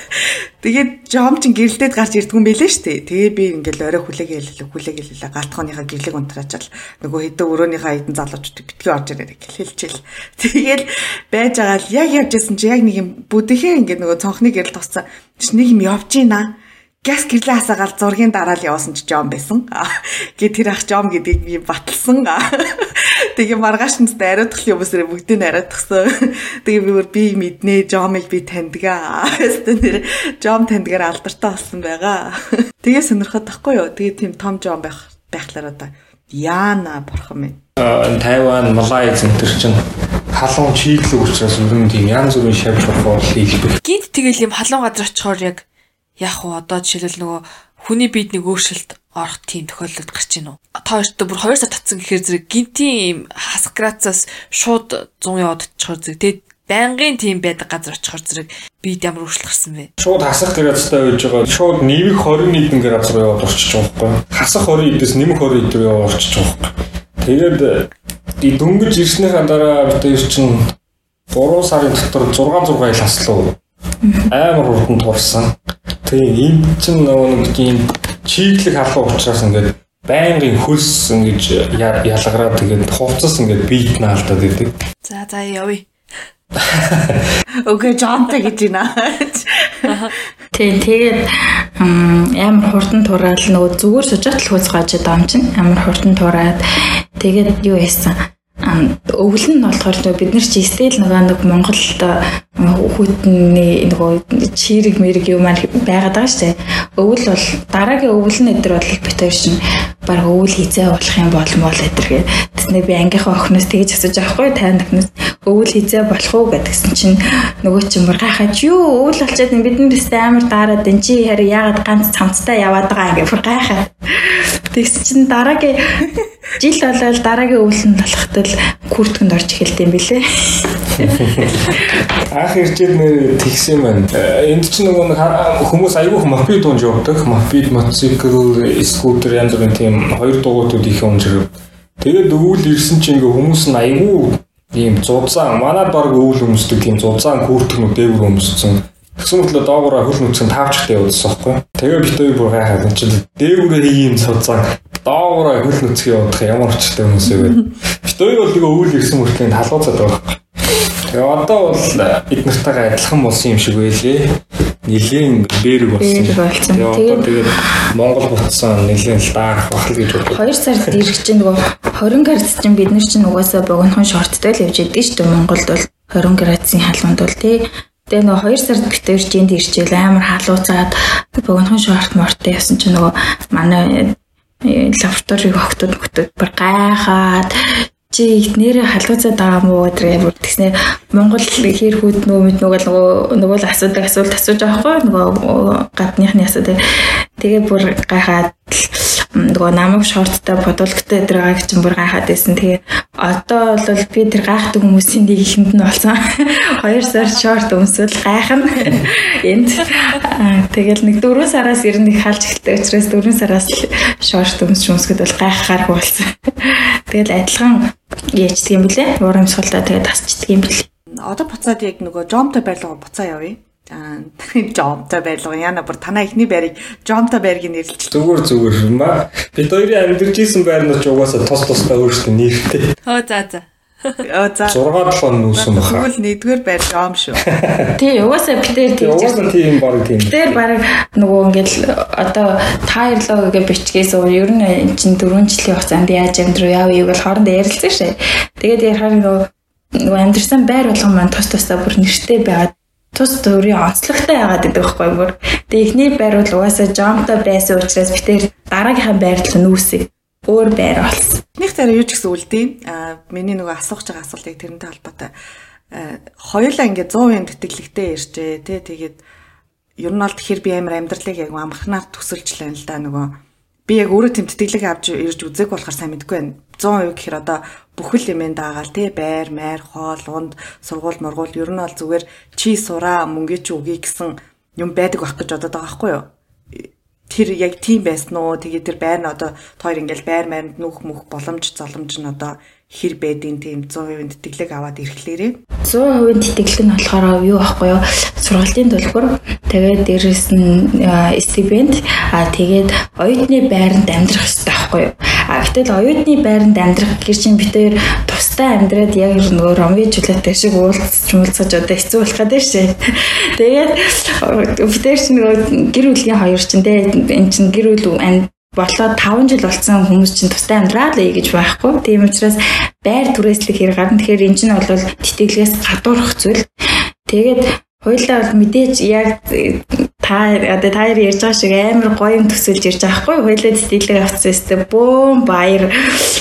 Speaker 1: Тэгээд жом чин гэрэлдээд гарч ирдгүн байлээ шүү дээ. Тэгээ би ингээл орой хүлээгээ хэллээ, хүлээгээ хэллээ. Галтхооныхаа гэрлэг унтраачаал нөгөө хэдэн өрөөныхаа хэдэн залуучууд битгий орж ирээд гэл хэлчихэл. Тэгээл байж байгаа л яг явжсэн чи яг нэг юм бүдэхээ ингээд нөгөө цонхны гэрэл тусцаа. Чи нэг юм явж гинэ газ гэрлээ хасаагаал зургийн дараа л явуулсан ч жом байсан. Гэ тэр ах жом гэдгийг би баталсан. Тэгээ маргааш нь ариутгах юмсрээ бүгдийг нь ариутгсан. Тэгээ би бүр би мэднэ, Жомыг би таньдгаа. Нэр Жом таньдгаар алдартай болсон байгаа. Тэгээ сонирхоод тахгүй юу? Тэгээ тийм том Жом байх байхлаар одоо Яна бурхан минь.
Speaker 3: Тайван, Малай центр чинь халуун чиглэл учраас ер нь тийм янз бүрийн шавж болох хэлбэр.
Speaker 2: Гинт тэгэл юм халуун газар очихоор яг яг уу одоо жишээлбэл нөгөө хүний биед нэг өөрчлөлт орох тийм тохиолдол гарч ийн үү? Та хоёрт бүр 2 сар татсан гэхээр зэрэг гинтийн градусаас шууд 100 яваад очихоор зэрэг тэгээд байнгын тийм байдаг газар очихоор зэрэг бид ямар өөрчлөлт гарсан бэ?
Speaker 3: Шууд хасах градустай байж байгаа. Шууд нэмэх 21 градус руу яваад орчиж байгаа байхгүй. Хасах 20 эдээс нэмэх 20 эд рүү яваад орчиж байгаа байхгүй. Тэгээд дөнгөж ирснийхаа дараа бид хоёр чинь 3 сарын дотор 6 6 ил хаслуу амар хурдан турсан. Тэгээ энэ чинь нөгөө нэг тийм чиглэг халах учраас ингээд байнгын хөлс ингэж ялгараад тэгээд хувцас ингээд бийт наалтаад идэг.
Speaker 2: За за явъя.
Speaker 1: Окей, жонтой гэж байна.
Speaker 4: Тийм тэгээд амар хурдан тураал нөгөө зүгээр сужаат л хөөцгааж байгаа юм чинь амар хурдан тураад тэгээд юу яасан өвөл нь болохоор бид нар чи стил нөгөө нэг Монголд хүүтний нөгөө чирэг мэрэг юм аа байгаад байгаа шүү дээ. Өвөл бол дараагийн өвөл нь өдр бол бит хоёр шин баг өвөл хизээ болох юм бол мол өдр гээ. Тэсний би ангийнхаа охноос тэгж асууж авахгүй тань охноос өвөл хизээ болох уу гэдгсэн чинь нөгөө чинь бүр гайхаж юу өвөл болчиход бид нарэс амар даарад энэ чи хараа яагаад ганц цамцтай яваад байгаа ингээ бүр гайхаад. Тэгс чинь дараагийн жил болоод дараагийн өвөл нь болоход л күртгэнд орж эхэлдэм билээ.
Speaker 3: Анх ирчээд нэр тэгсэн байна. Энд чинь нөгөө нэг хүмүүс аягүй мопед унж явдаг. Мопед, мотоцикл, скутер янз бүрийн тийм хоёр дугуйтууд их унж ирв. Тэгээд өвөл ирсэн чинь ингээ хүмүүс нь аягүй ийм зузаан манад баг өвөл өмсдөг тийм зузаан күртгэнүүд дээгүүр өмссөн. Тэгсэн мэтлээ доогоороо хөл нүцгэн тавчтай явуулсан байхгүй. Тэгээ бит хоёр бүр гайхаад энэ чинь дээгүүрээ ийм цуцаан доогоороо хөл нүцгэн явуулах ямар учиртай хүмүүс вэ? Бит хоёр бол тэгээ өвөл ирсэн мөртлийн талгууцаад байгаа байхгүй. Тэгээ одоо бол бид нартайгаа адилхан болсон юм шиг байлээ. Нилийн бэрэг болсон. Тэгээ одоо тэгээд Монгол буцсан нилийн л даах бахал гэж бодлоо.
Speaker 4: 2 сард ирэх чинь нөгөө 20 градус чинь бид нар чинь угаасаа богинохон шорттой л явж идэв шүү дээ Монголд бол 20 градусын халуунд бол тий Тэгээ нөгөө 2 сард битэр жинд ирчихэл амар халууцаад богинохон шорт мортой ясан чинь нөгөө манай лабораторийн хогтод хөтөд бүр гайхаад чи нэрээ халууцаад байгаа мó гэдэг бүр тэгснэ. Монгол хэр хүүд нөгөө мэд нөгөө нөгөө нөгөө л асуудаг асуулт асууж байгаа хгүй нөгөө гадныхны асуудаг. Тэгээ бүр гайхаад нөгөө намайг шорттой бодолготой дээр байгаа гэж бүр гайхаад байсан. Тэгээ одоо бол би тэр гайхдаг хүмүүсийн нэг ихэнд нь болсон. Хоёр сар шорт өмсвөл гайхна. Энд тэгэл нэг дөрөв сараас ер нь их халж эхэлдэг учраас дөрөв сараас шорт өмсч өмсгöd бол гайхахаар болсон. Тэгэл адилхан яачдаг юм блэ? Уур амьсгалтай тэгээд тасчдаг юм блэ?
Speaker 1: Одоо буцаад яг нөгөө жомтой байрлал буцаа явъя. Аа жомтой байрлал яна бүр танаа ихний байрыг жомтой байрыг нэрлэж
Speaker 3: зүгээр зүгээр маа бид хоёрын амьдарч исэн байрнууд ч угаасаа тус тустай өөрсдөө нэртэй.
Speaker 2: Оо за за.
Speaker 1: Оо за.
Speaker 3: 6 7 нүүсэн баха.
Speaker 1: Тэгвэл нэгдүгээр байр жом шүү.
Speaker 4: Тий, угаасаа битээр
Speaker 3: тийм. Угаасаа тийм баг тийм.
Speaker 4: Битээр баг нөгөө ингээл одоо тайрлоо гэж бичгээс өөр нь эн чин 4 жилийн хугацаанд яаж амьдруу яав юу бол хоорондоо ярилцсан шээ. Тэгээд ярихаар нөгөө нөгөө амьдрсан байр болгон маань тус тустай бүр нэртэй байгаад тус төрийн онцлогтой яагаад гэдэг байхгүй бүр. Тэгээ эхний байр бол угаасаа жомтой байсан учраас би тэр дараагийнхаа байрлал нүүсээ өөр байр болсон.
Speaker 1: Нэг цараа юу ч гэсэн үлдээ. Аа миний нөгөө асуух гэж байгаа асуултыг тэрнтэй холбоотой. Аа хоёулаа ингээд 100% тэтгэлэгтэй иржээ тий тэгээд ер нь бол тэгэхээр би амар амьдралыг яг амархнаар төсөлжлээ л да нөгөө би яг өөрөө тэм тэтгэлэг авч ирж үзег болохоор сайн мэдгүй байна. 100% гэхээр одоо бүхэл юмэн даагаал тий байр, майр, хоол, унд, сургууль, мургуул ер нь бол зүгээр чи сураа мөнгө чи үгүй гэсэн юм байдаг байх гэж бодоод байгаа байхгүй юу? Тэр яг тийм байсан уу? Тэгээд тэр байр нь одоо тоор ингээл байр майранд нүх мөх боломж золомж нь одоо хэр байдیں۔ тийм 100% тэтгэлэг аваад ирэхлээрээ
Speaker 4: 100% тэтгэлэг нь болохоор юу байхгүй юу? Сургалтын төлбөр тэгээд дээрэс нь стипенд аа тэгээд оюутны байранд амьдрах хэрэгтэй байхгүй юу? А гэтэл оюутны байранд амьдрах гэр чинь битээр тустай амьдраад яг нөгөө ромвижуулаатай шиг уулзч муулцаж одоо хэцүү болох гэдэг шээ. Тэгээд битээр чинь нөгөө гэр бүлийн хоёр чинь те эн чинь гэр бүл болоод 5 жил болсон хүмүүс чинь тустай амьдраа л гэж байхгүй. Тийм учраас байр түрээслэх хэрэг гарна. Тэгэхээр энэ чинь бол тэтгэлгээс гадуурх зүйл. Тэгээд Хоёулаа бол мэдээж яг та одоо та хоёр ярьж байгаа шиг амар гоё юм төсөлж ярьж байгаа хгүй хоёулаа тэтгэлэг авцсан өстө бөөм баяр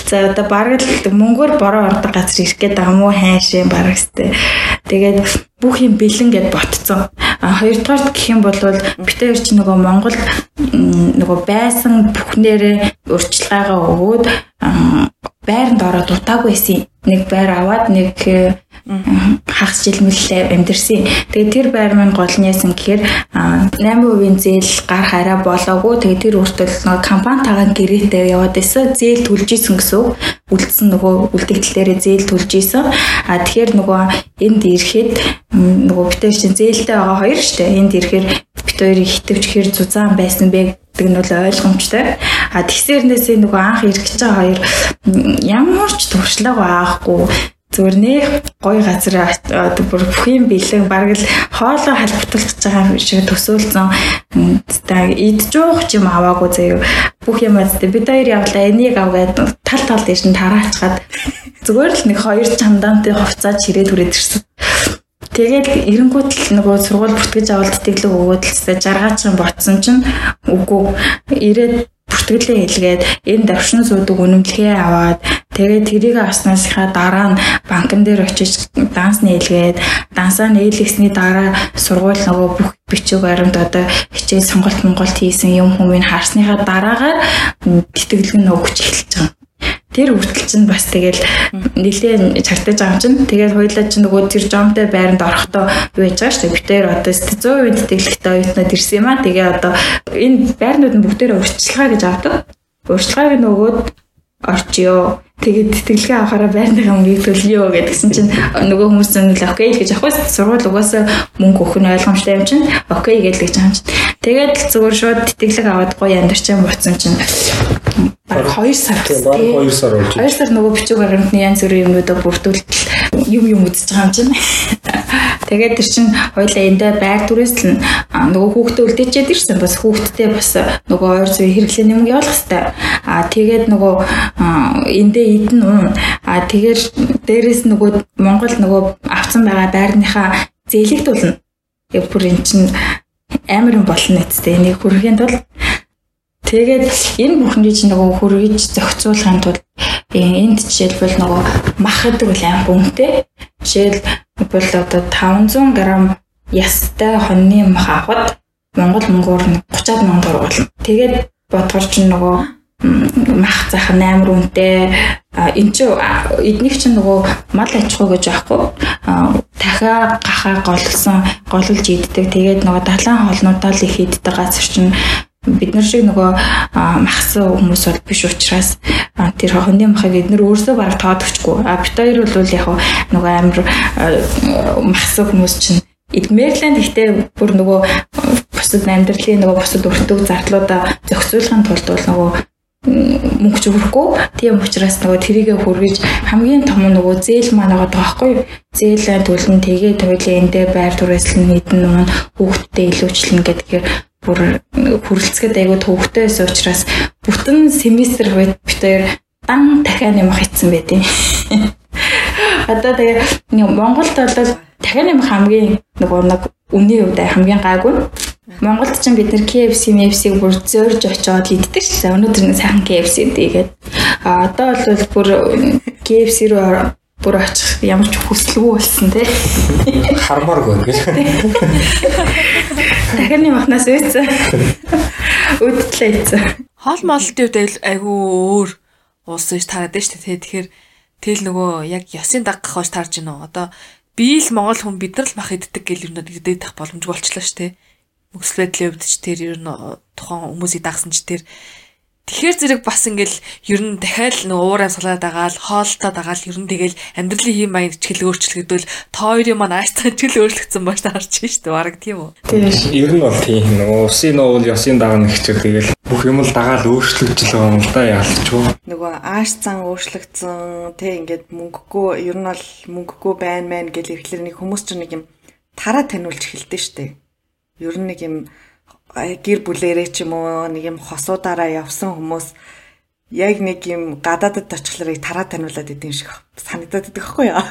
Speaker 4: за одоо бараг л мөнгөөр бороо ордог газар ирэх гээд байгаа мó хайшаа бараг өстө тэгээд бүх юм бэлэн гэд ботцсон а хоёрдугаар гэх юм бол бит хоёр ч нөгөө Монголд нөгөө байсан бүхнээрээ урьдчилгаагаа өгөөд байранд ороод утаагүй байсан. Нэг байр аваад нэг хагас жил мэлээ амьдэрсэн. Тэгээд тэр байр маань гол нь яасан гэхээр 8% зээл гарах арай болоогүй. Тэгээд тэр өөртөө нөгөө компанитайгаа гэрээтэй яваад байсан. Зээл төлж исэн гэсэн. Үлдсэн нөгөө үлдэгдэл дээрээ зээл төлж исэн. А тэгэхээр нөгөө энд ирэхэд нөгөө битэр чинь зээлтэй байгаа хоёр штэ. Энд ирэхээр бит хоёрыг хитвч хэр зузаан байсан бэ гэдэг нь бол ойлгомжтой. А тэгсэрнээсээ нөгөө анх ирэх гэж байгаа хоёр ямар ч туршлага байхгүй зүгээр нэх гоё газар одоо бүр бүх юм бэлэн бараг л хоолоо халбтуулж байгаа шиг төсөөлсөн. Та идж уух юм аваагүй заяа. Бүх юм азтай бид хоёр явлаа энийг авгаад тал тал дэш нь тараачгаад зүгээр л нэг хоёр чамдаантай хувцаа чирээд хүрээд ирсэн. Тэгээд эренгүүт л нөгөө сургууль бүртгэж авалт тэтгэлэг өгөөд л жаргаач юм ботсон чинь үгүй. Ирээд бүртгэлээ хэлгээд энэ давшин суудаг үнэмлэхээ аваад тэгээд тэрийг авснасынхаа дараа нь банкн дээр очиж данс нээлгээд дансаа нээлгэсний дараа сургууль нөгөө бүх бичиг баримт одоо хичээл сонголт монголт хийсэн юм хүмүүс харсныхаа дараагаар тэтгэлэг нь өгч эхэлж байгаа тэр хүртэл чинь бас тэгэл нэлээ чартаж байгаа чинь. Тэгээд хоёлаа чинь нөгөө тэр жомтой байранд орохдоо юу яаж байгаа шүү дээ битээр одоо 100% тэтгэлэгтэй оюутнууд ирсэн юм аа. Тэгээ одоо энэ байрнууд нь бүгдээрээ урьдчилгаа гэж авдаг. Урьдчилгааг нөгөөд орчиё. Тэгээд тэтгэлгээ авахаараа байрныхаа мөнгийг төлөё гэдгсэн чинь нөгөө хүмүүс нь л окей гэж авах. Сургууль угаасаа мөнгө өгөх нь ойлгомжтой юм чинь. Окей гэж гэж байгаа юм чинь тэгээд зүгээр шууд тэтгэлэг аваад гоё амьдарчаа буцсан чинь. Баг 2 сар
Speaker 3: тийм баг 2 сар болж
Speaker 4: 2 сар нөгөө бичиг баримтны янз бүрийн юмнуудаа бүрдүүлэл юм юм үзэж байгаа юм чинь. Тэгээд тэр чинь хоёлаа эндээ байр түрээс л нөгөө хүүхдээ үлдээчээд ирсэн бас хүүхдтэй бас нөгөө ойр зүй хэрэглээний мөнгө явуулах хэрэгтэй а тэгээд нөгөө эндээ идэн уун а тэгэхээр дээрэс нөгөө Монгол нөгөө авсан байгаа байрныхаа зээлэгт болно. Яг бүр эн чинь амар юм болно нэцтэй энийг хүргэхийн тулд Тэгээд энэ бүхнийг чинь нөгөө хүргэж зохицуулахын тулд энд жишээлбэл нөгөө мах гэдэг бол аим үнэтэй. Жишээлбэл одоо 500 г ястай хоньны мах авахд Монгол мөнгөөр 30 мянган төгрөг болно. Тэгээд бодгор чинь нөгөө мах зах амар үнэтэй. Энд чинь эднийг чинь нөгөө мал аж ахуй гэж байхгүй. Дахиа гахаа голсон, голулж иддэг. Тэгээд нөгөө далайн хоолнуудаа л их иддэг газар чинь бид нар шиг нөгөө махсан хүмүүс бол биш учраас тэр хоньны махыг эднэр өөрсдөө бараг тоодогчгүй. А бит хоёр бол яг нөгөө амар махсан хүмүүс чинь Мэриленд ихтэй бүр нөгөө бусад амьдралын нөгөө бусад өртөг зардлуудаа зохицуулахын тулд бол нөгөө мөнгө ч өгөхгүй. Тийм учраас нөгөө тэрийгэ хүргэж хамгийн том нөгөө зээл маань байгаа байхгүй. Зээлээ төлн тэгээ тойлоо эндээ байр түрээслэн нэгэн нуун хүүхдтэй илүүчлэн гэдгээр бүр хүрэлцгээд айгүй төвөгтэй байсан учраас бүтэн семестр бид хоёр дан дахиад нэмэх хийсэн байдیں۔ Одоо тэгээ Монголд бол дахиад нэмэх хамгийн нөгөө нэг үнийн үед хамгийн гайгүй. Монголд ч бид нэр KFC, MFC-г бүр зөөрж очиод иддэг шээ. Өнөөдөр нэг сайхан KFC дийгээд. А одоо бол бүр KFC рүү бүр очих ямар ч хүсэлгүй болсон тий.
Speaker 3: Хармааргүй гэл.
Speaker 4: Дахины махнаас үйцэн. Үдтлээ ийцэн.
Speaker 2: Хоол моллтын үед айгүй өөр уус ш тараад штэ тий. Тэгэхээр тэл нөгөө яг ёсын дагах хоош тарж гинөө. Одоо би л монгол хүн бид нар л мах иддэг гэл юм надад идэх боломжгүй болчлаа штэ. Мөсөл байдлын хувьд ч тэр ер нь тухайн хүмүүсийг дагсан ч тэр Тэгэхээр зэрэг бас ингээл ер нь дахиад нэг уураа сулаад агаал хоолтой дагаал ер нь тэгэл амьдралын хэм маяг ч хэл өөрчлөгдөл тойрын маань аастаа ч хэл өөрчлөгдсөн бааш таарч шүү дээ баг тийм үү.
Speaker 3: Тийм. Ер нь бол тийм нөгөө усын уул ёсын дагна гэчих тэгэл бүх юм л дагаал өөрчлөгдөж л байгаа юм да яалчгүй.
Speaker 1: Нөгөө ааш цан өөрчлөгдсөн тэг ингээд мөнгөгүй ер нь бол мөнгөгүй байна мэн гэл ирэхлээр нэг хүмүүс ч нэг юм тараа таниулж эхэлдэж штэ. Ер нь нэг юм гэр бүлэрээ ч юм уу нэг юм хосуудаараа явсан хүмүүс яг нэг юм гадаадд очихларыг тараа таниулаад идэв шиг санагдаад идэх байхгүй яа.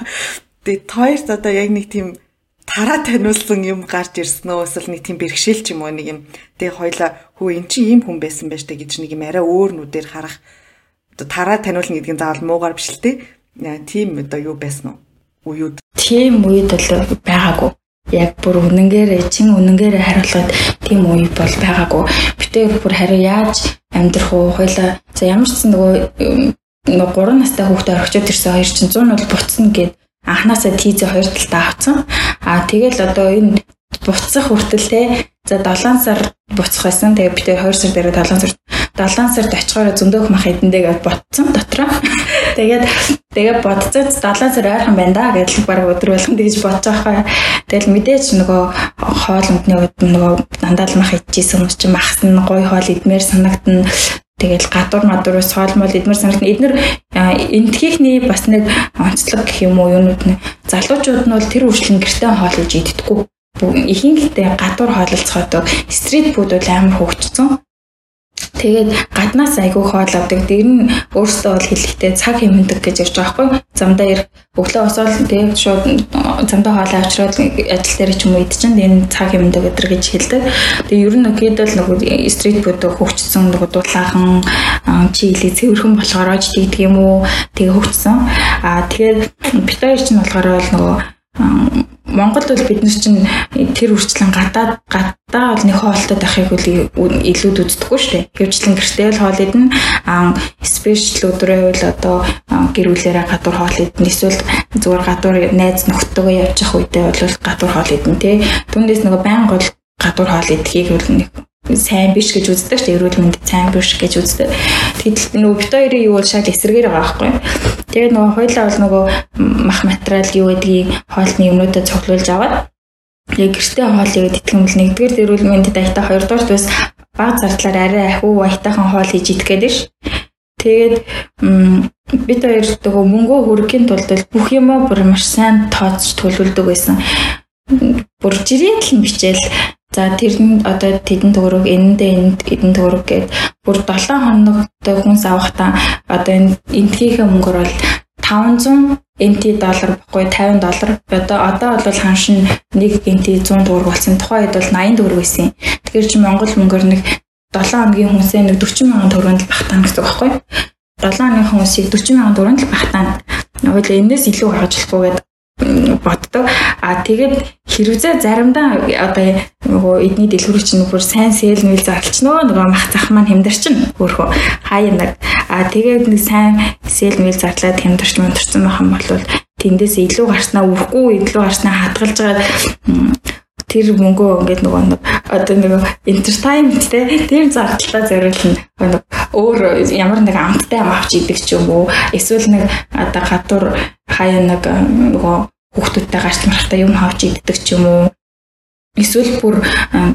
Speaker 1: Тэгээ тоёрт одоо яг нэг тийм тараа таниулсан юм гарч ирсэн нөө эсвэл нэг тийм бэрхшээл ч юм уу нэг юм. Тэгээ хоёлаа хөө эн чинь ийм хүн байсан байж та гэж нэг юм арай өөр нүдээр харах одоо тараа таниулна гэдгийг заавал муугаар биш л те. Тийм одоо юу байсан уу? Уюуд.
Speaker 4: Тийм үед бол байгаагүй яг бүр үнэнгээр чин үнэнгээр хариулахад тийм үе бол байгаагүй. Битээр бүр хариу яаж амьдрах уу хоёлаа за ямар ч нөгөө нөгөө 3 настай хүүхдээ орчод ирсэн хоёр чинь 100 бол буцна гэд анханасаа тийзээ хоёр талдаа авцсан. Аа тэгэл одоо энэ буцах хүртэл те за 7 сар буцах байсан. Тэгээ бид 2 сар дээр 7 сар 7 сард очихоор зөндөөх мах эдэндээ гэж ботсон дотроо. Тэгээд тэгээ бодцоод 7 сар ойрхон байна да гэж баг өдөр болгон тэгж бодож байгаа. Тэгэл мэдээч нөгөө хоол өмдний үед нөгөө дандаа л мах идчихсэн хүмүүс чинь махс нь гой хоол идмээр санагдана. Тэгэл гадуур мадуур соолмол эдмэр санагдана. Эднэр энтхийнхний бас нэг онцлог гэх юм уу юунууд нь залуучууд нь бол тэр үржлэн гэртээ хоолж иддэггүй ихэнхдээ гадуур хоололцоход стрит фуд бол амар хөгжсөн. Тэгээд гаднаас айгүй хоол авдаг. Тэр нь өөрөөсөө бол хэлэхдээ цаг хэмндэг гэж ярьж байгаа байхгүй. Замдаа ирэх өглөө босоод тэгээд шууд замдаа хоол авчраад ажил дээр ч юм уу идчихэнд энэ цаг хэмндэг өдр гэж хэлдэг. Тэгээд ер нь хэд бол нөгөө стрит фуд хөгжсөн нөгөө дулаахан чили цэвэрхэн болохоор ч тэгдэг юм уу. Тэгээ хөгжсөн. Аа тэгээд бид хоёр ч нь болохоор бол нөгөө Монголд бол бид нар чинь тэр үрчлэн гадаад гадаа бол нэг хоолтой байхыг үл илүүд үздэггүй шүү дээ. Гэвчлэн гэртээ л хоол идэн спешиал өдрөө бол одоо гэр бүлээрээ гадуур хоол идэн эсвэл зүгээр гадуур найз нөхдөдөө явах үедээ бол гадуур хоол идэн тий. Түүнээс нөгөө байнга бол гадуур хоол идэхийг бол нэг сайн биш гэж үздэг шүү дээ. Эрүүл мэндэд сайн биш гэж үздэг. Тэгэхдээ нөгөө бит хоёрын юу бол шал эсрэгээр байгаа байхгүй. Тэгээд нөгөө хоёлаа бол нөгөө мах материал юу гэдгийг хоолны юмнуудад цуглуулж аваад яг гэртээ хоол игээд итгэх юм бол нэгдүгээр эрүүл мэндэд аятаа хоёрдугаар бас баг зардлаар арай ахиу аятайхан хоол хийж идэх гэдэг ш. Тэгээд бид хоёр нөгөө мөнгө хөрөхийн тулд бүх юмаа бүр маш сайн тооцож төлөвлөдөг байсан. Бүр жирийн тал бичээл За тэр нь одоо тэдэн төгрөг энэндээ энд эдэн төгрөг гээд бүр 7 хоногтой хүнс авахтаа одоо энэ энтгийнхээ мөнгөөр бол 500 NT доллар бохгүй 50 доллар. Одоо одоо бол ханшин нэг NT 100 төгрөг болсон. Тухайн үед бол 80 төгрөг байсан. Тэгэхээр чи Монгол мөнгөөр нэг 7 хоногийн хүнсээ нэг 40 мянган төгрөнд л багтаана гэсэн үг байхгүй юу? 7 хоногийн хүнсийг 40 мянган төгрөнд л багтаана. Нөгөө энэс илүү гаргаж болохгүй гэдэг боддог. А тэгээд хэрвээ заримдаа одоо нөгөө эдний дэлгүүрч нүгээр сайн сэл нүүл зарлчноо нөгөө мах зах маань хэмдэрчин өөрөө хаяа нэг. А тэгээд нэг сайн сэл нүүл зарлаад хэмдэрч мөнтөрсөн байх юм бол тэндээс илүү гарснаа үрхгүй илүү гарснаа хадгалж байгаа тэр мөнгөө ингээд нөгөө нэг одоо нэг entertainment те. Тэр зардалтаа зориулна нэг өөр ямар нэг амттай юм авч идэг ч юм уу. Эсвэл нэг одоо гадуур хаяа нэг нөгөө хүүхдүүдтэй гарч марахтаа юм хавж иддэг ч юм уу эсвэл бүр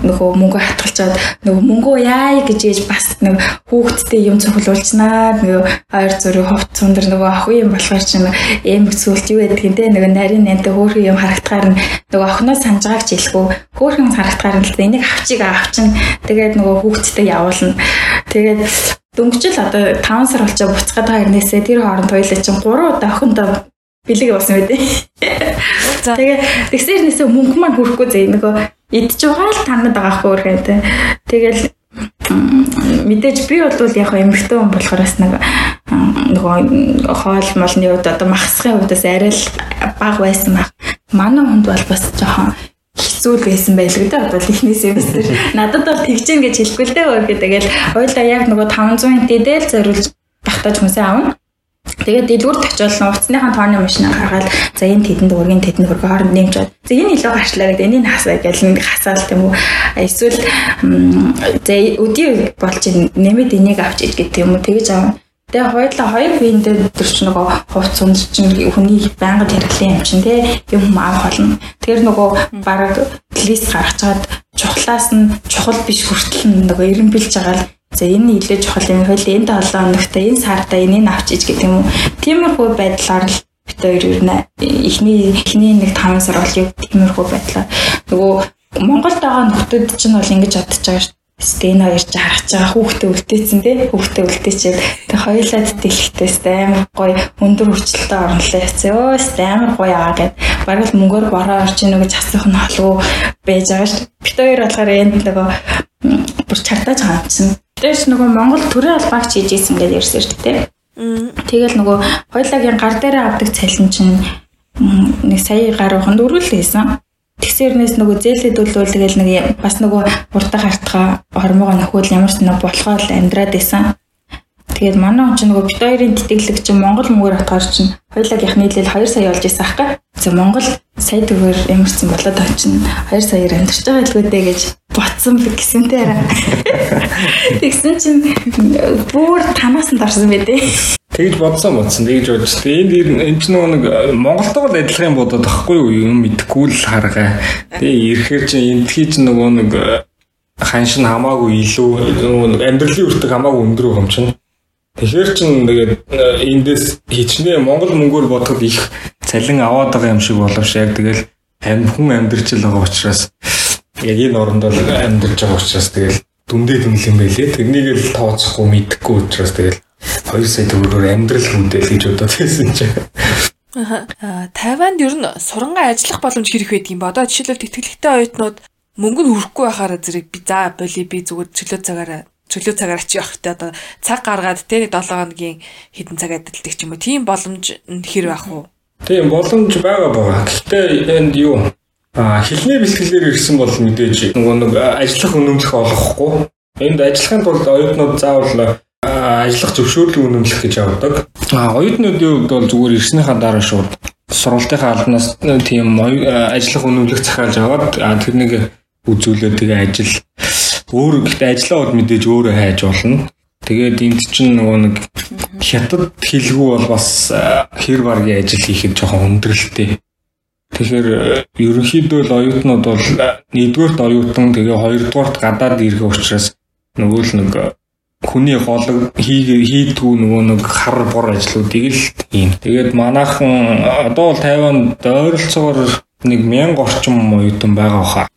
Speaker 4: нөгөө мөнгө хатгалчаад нөгөө мөнгөө яа гэж ээж бас нэг хүүхдтэй юм цуглуулчнаа нөгөө хоёр зүрх ховт цундар нөгөө охин юм болохоор ч нэг эмэг сүлт юу гэдэг юм те нөгөө нарийн нэнтэй хөөрхөн юм харагдахаар нь нөгөө охиноос санаж байгааг ч хэлэхгүй. Хөөрхөн харагдахаар нь энийг авчиг авчин тэгээд нөгөө хүүхдтэй явуулна. Тэгээд дөнгөжл одоо 5 сар болчоо буцгаад байгаа хэрнээсээ тэр хооронд хоёлаа чинь 3 удаа охиндоо бэлэг болсон байдیں۔ Тэгээ тэгсээр нэсээ мөнгө маань хүрхгүй зэ нөгөө идж байгаа л танад байгаа хгүй үргэлж тэ. Тэгэл мэдээж би бол яг эмэгтэй хүн болохоос нэг нөгөө хоол молны үед одоо махсхын үедээс арай л баг байсан баг. Манай хүнд бол бас жоохон хэцүү байсан байлгүй дээ одоо ихнээс юм шүү. Надад бол тэгж ингэж хэлэхгүй л дээ өөр гэдэг. Тэгэл хоёулаа яг нөгөө 500 дэдэл зориулж багтааж хүнсээ авна. Тэгээд дэлгүүрт очиод нууцныхаа тооны машинаа гаргаад за энэ тэдэнд өргөн тэдэнд өргөө хооронд нэмж чад. За энэ илүү гарчлаа гэдэг энийг хасаа гэж нэг хасаал тийм үү. Эсвэл за өдий болж нэмээд энийг авч ид гэдэг юм уу тэгэж аав. Тэгээ хоёулаа хоёр биендээ өдөр ч нөгөө хувц сунж чинь хүний байнга хэрэглэн юм чинь тий юм авах болно. Тэгэхээр нөгөө бараг лист гаргачаад чухлаас нь чухал биш хүртэл нөгөө эренбилж байгаа л За энэ нэлээд чухал юм хөл энэ 7 хоногт энэ сарда энийг авчиж гэдэг юм уу. Тиймэрхүү байдлаар л бит хоёр ер нь эхний эхний нэг 5 сар бол яг тиймэрхүү байдлаар нөгөө Монголд байгаа нөхдүүд чинь бол ингэж бодож байгаа ш. Стэн хоёр ч харах байгаа хүүхдээ үлдээсэн тий хүүхдээ үлдээчээд тэг хоёулаад дэлгэхтэйс амар гоё өндөр хүчлэлтэй орлоо яцгаа өөс амар гоё аа гэд бараг л мөнгөөр бороо орч ийн гэж асуух нь холгүй байж байгаа ш. Бит хоёр болохоор энд нөгөө бүр чартаж хаанчсан. Тэс нөгөө Монгол төрийн албаагч хийж ийсэн гэдээ ярьсан шүү дээ. Тэгэл нөгөө хоёулагийн гар дээрээ авдаг цалин чинь нэг сая гар уханд өргөл хийсэн. Тэгсэрнээс нөгөө зээлэд үлвэл тэгэл нэг бас нөгөө урдаа гартгаа хормогоо нөхөд ямар ч нэг болохоо л амьдраад исэн. Тэгээд манай хүн чинь нөгөө бит хоёрын тэтгэлэг чинь Монгол мөнгөөр атгаар чинь хоёулагийнх нийлээл 2 сая болж исэн аахгүй. За Монгол сая төгөөр ямар ч юм болоод байгаа чинь 2 саяар амьдарч байгаа л гүдэ гэж ботсон гэсэнтэй арай. Тэгсэн чинь бүр танаас нь дарсан байдэ.
Speaker 3: Тэгж бодсон бодсон. Тэгж. Тэгээд энд энэ ч нэг э, Монголтойгоо адилхан юм бодоод тахгүй юу? Юм мэдгүй л харгаа. Тэгээ ирэхээр чинь эндхий чинь нөгөө нэг э, ханш нь хамаагүй илүү нөгөө нэг амьдралын үртэг хамаагүй өндөр юм чинь. Тэгэхээр чин тэгээд э, эндээс хичнээн Монгол мөнгөөр бодоход их цалин аваад байгаа юм шиг боловч яг тэгэл амь хүн амьдрч л байгаа учраас яг энэ орондоо амьдрж байгаа учраас тэгэл дүндээ дүнл юм байлээ. Тэрнийг л тооцохгүй мэдхгүй учраас тэгэл 2 сая төгрөгөөр амьдрал хүндэл гэж бодоод байсан чинь.
Speaker 2: Аа, Тайванд ер нь сурангаа ажиллах боломж хэрэг байдаг юм ба. Одоо жишээлбэл тэтгэлэгтэй оюутнууд мөнгө нь хүрэхгүй байхаараа зэрэг би за боли би зүгээр чөлөө цагаараа чөлөө цагаар очиж явахтай одоо цаг гаргаад тэ 7 хоногийн хэдэн цаг адилдаг ч юм уу. Тийм боломж хэр байх вэ?
Speaker 3: Тийм боломж байгаа байгаа. Гэхдээ энд юу а хилний бэлтгэлээр ирсэн бол мэдээж нөгөө нэг ажиллах үнэмлэх олохгүй. Энд ажиллахын тулд оюутнууд заавал ажиллах зөвшөөрлөг үнэмлэх гэж явдаг. А оюутнуудын хувьд бол зүгээр ирснийхаа дараа шууд сургалтынхаа албанаас тийм ажиллах үнэмлэх захиалж аваад тэрнийг үзүүлээд тэгээ ажил өөр гэхдээ ажиллаа бод мэдээж өөрөө хайж болно. Тэгээд энд чинь нөгөө нэг хятад хэлгүй бол бас хэр баргийн ажил хийхэд жоохон өндөрлөлтэй. Тэгэхээр ерөнхийдөө л оюутнууд бол нэгдүгээрт оюутан тэгээ хоёрдугаарт гадаад ирэх учраас нөгөө л нэг хүний хоолог хийдгүү нөгөө нэг хар бор ажлуудыг л юм. Тэгээд манайхан одоо бол Тайванд ойролцоогоор нэг 1000 орчим оюутан байгаа хаа.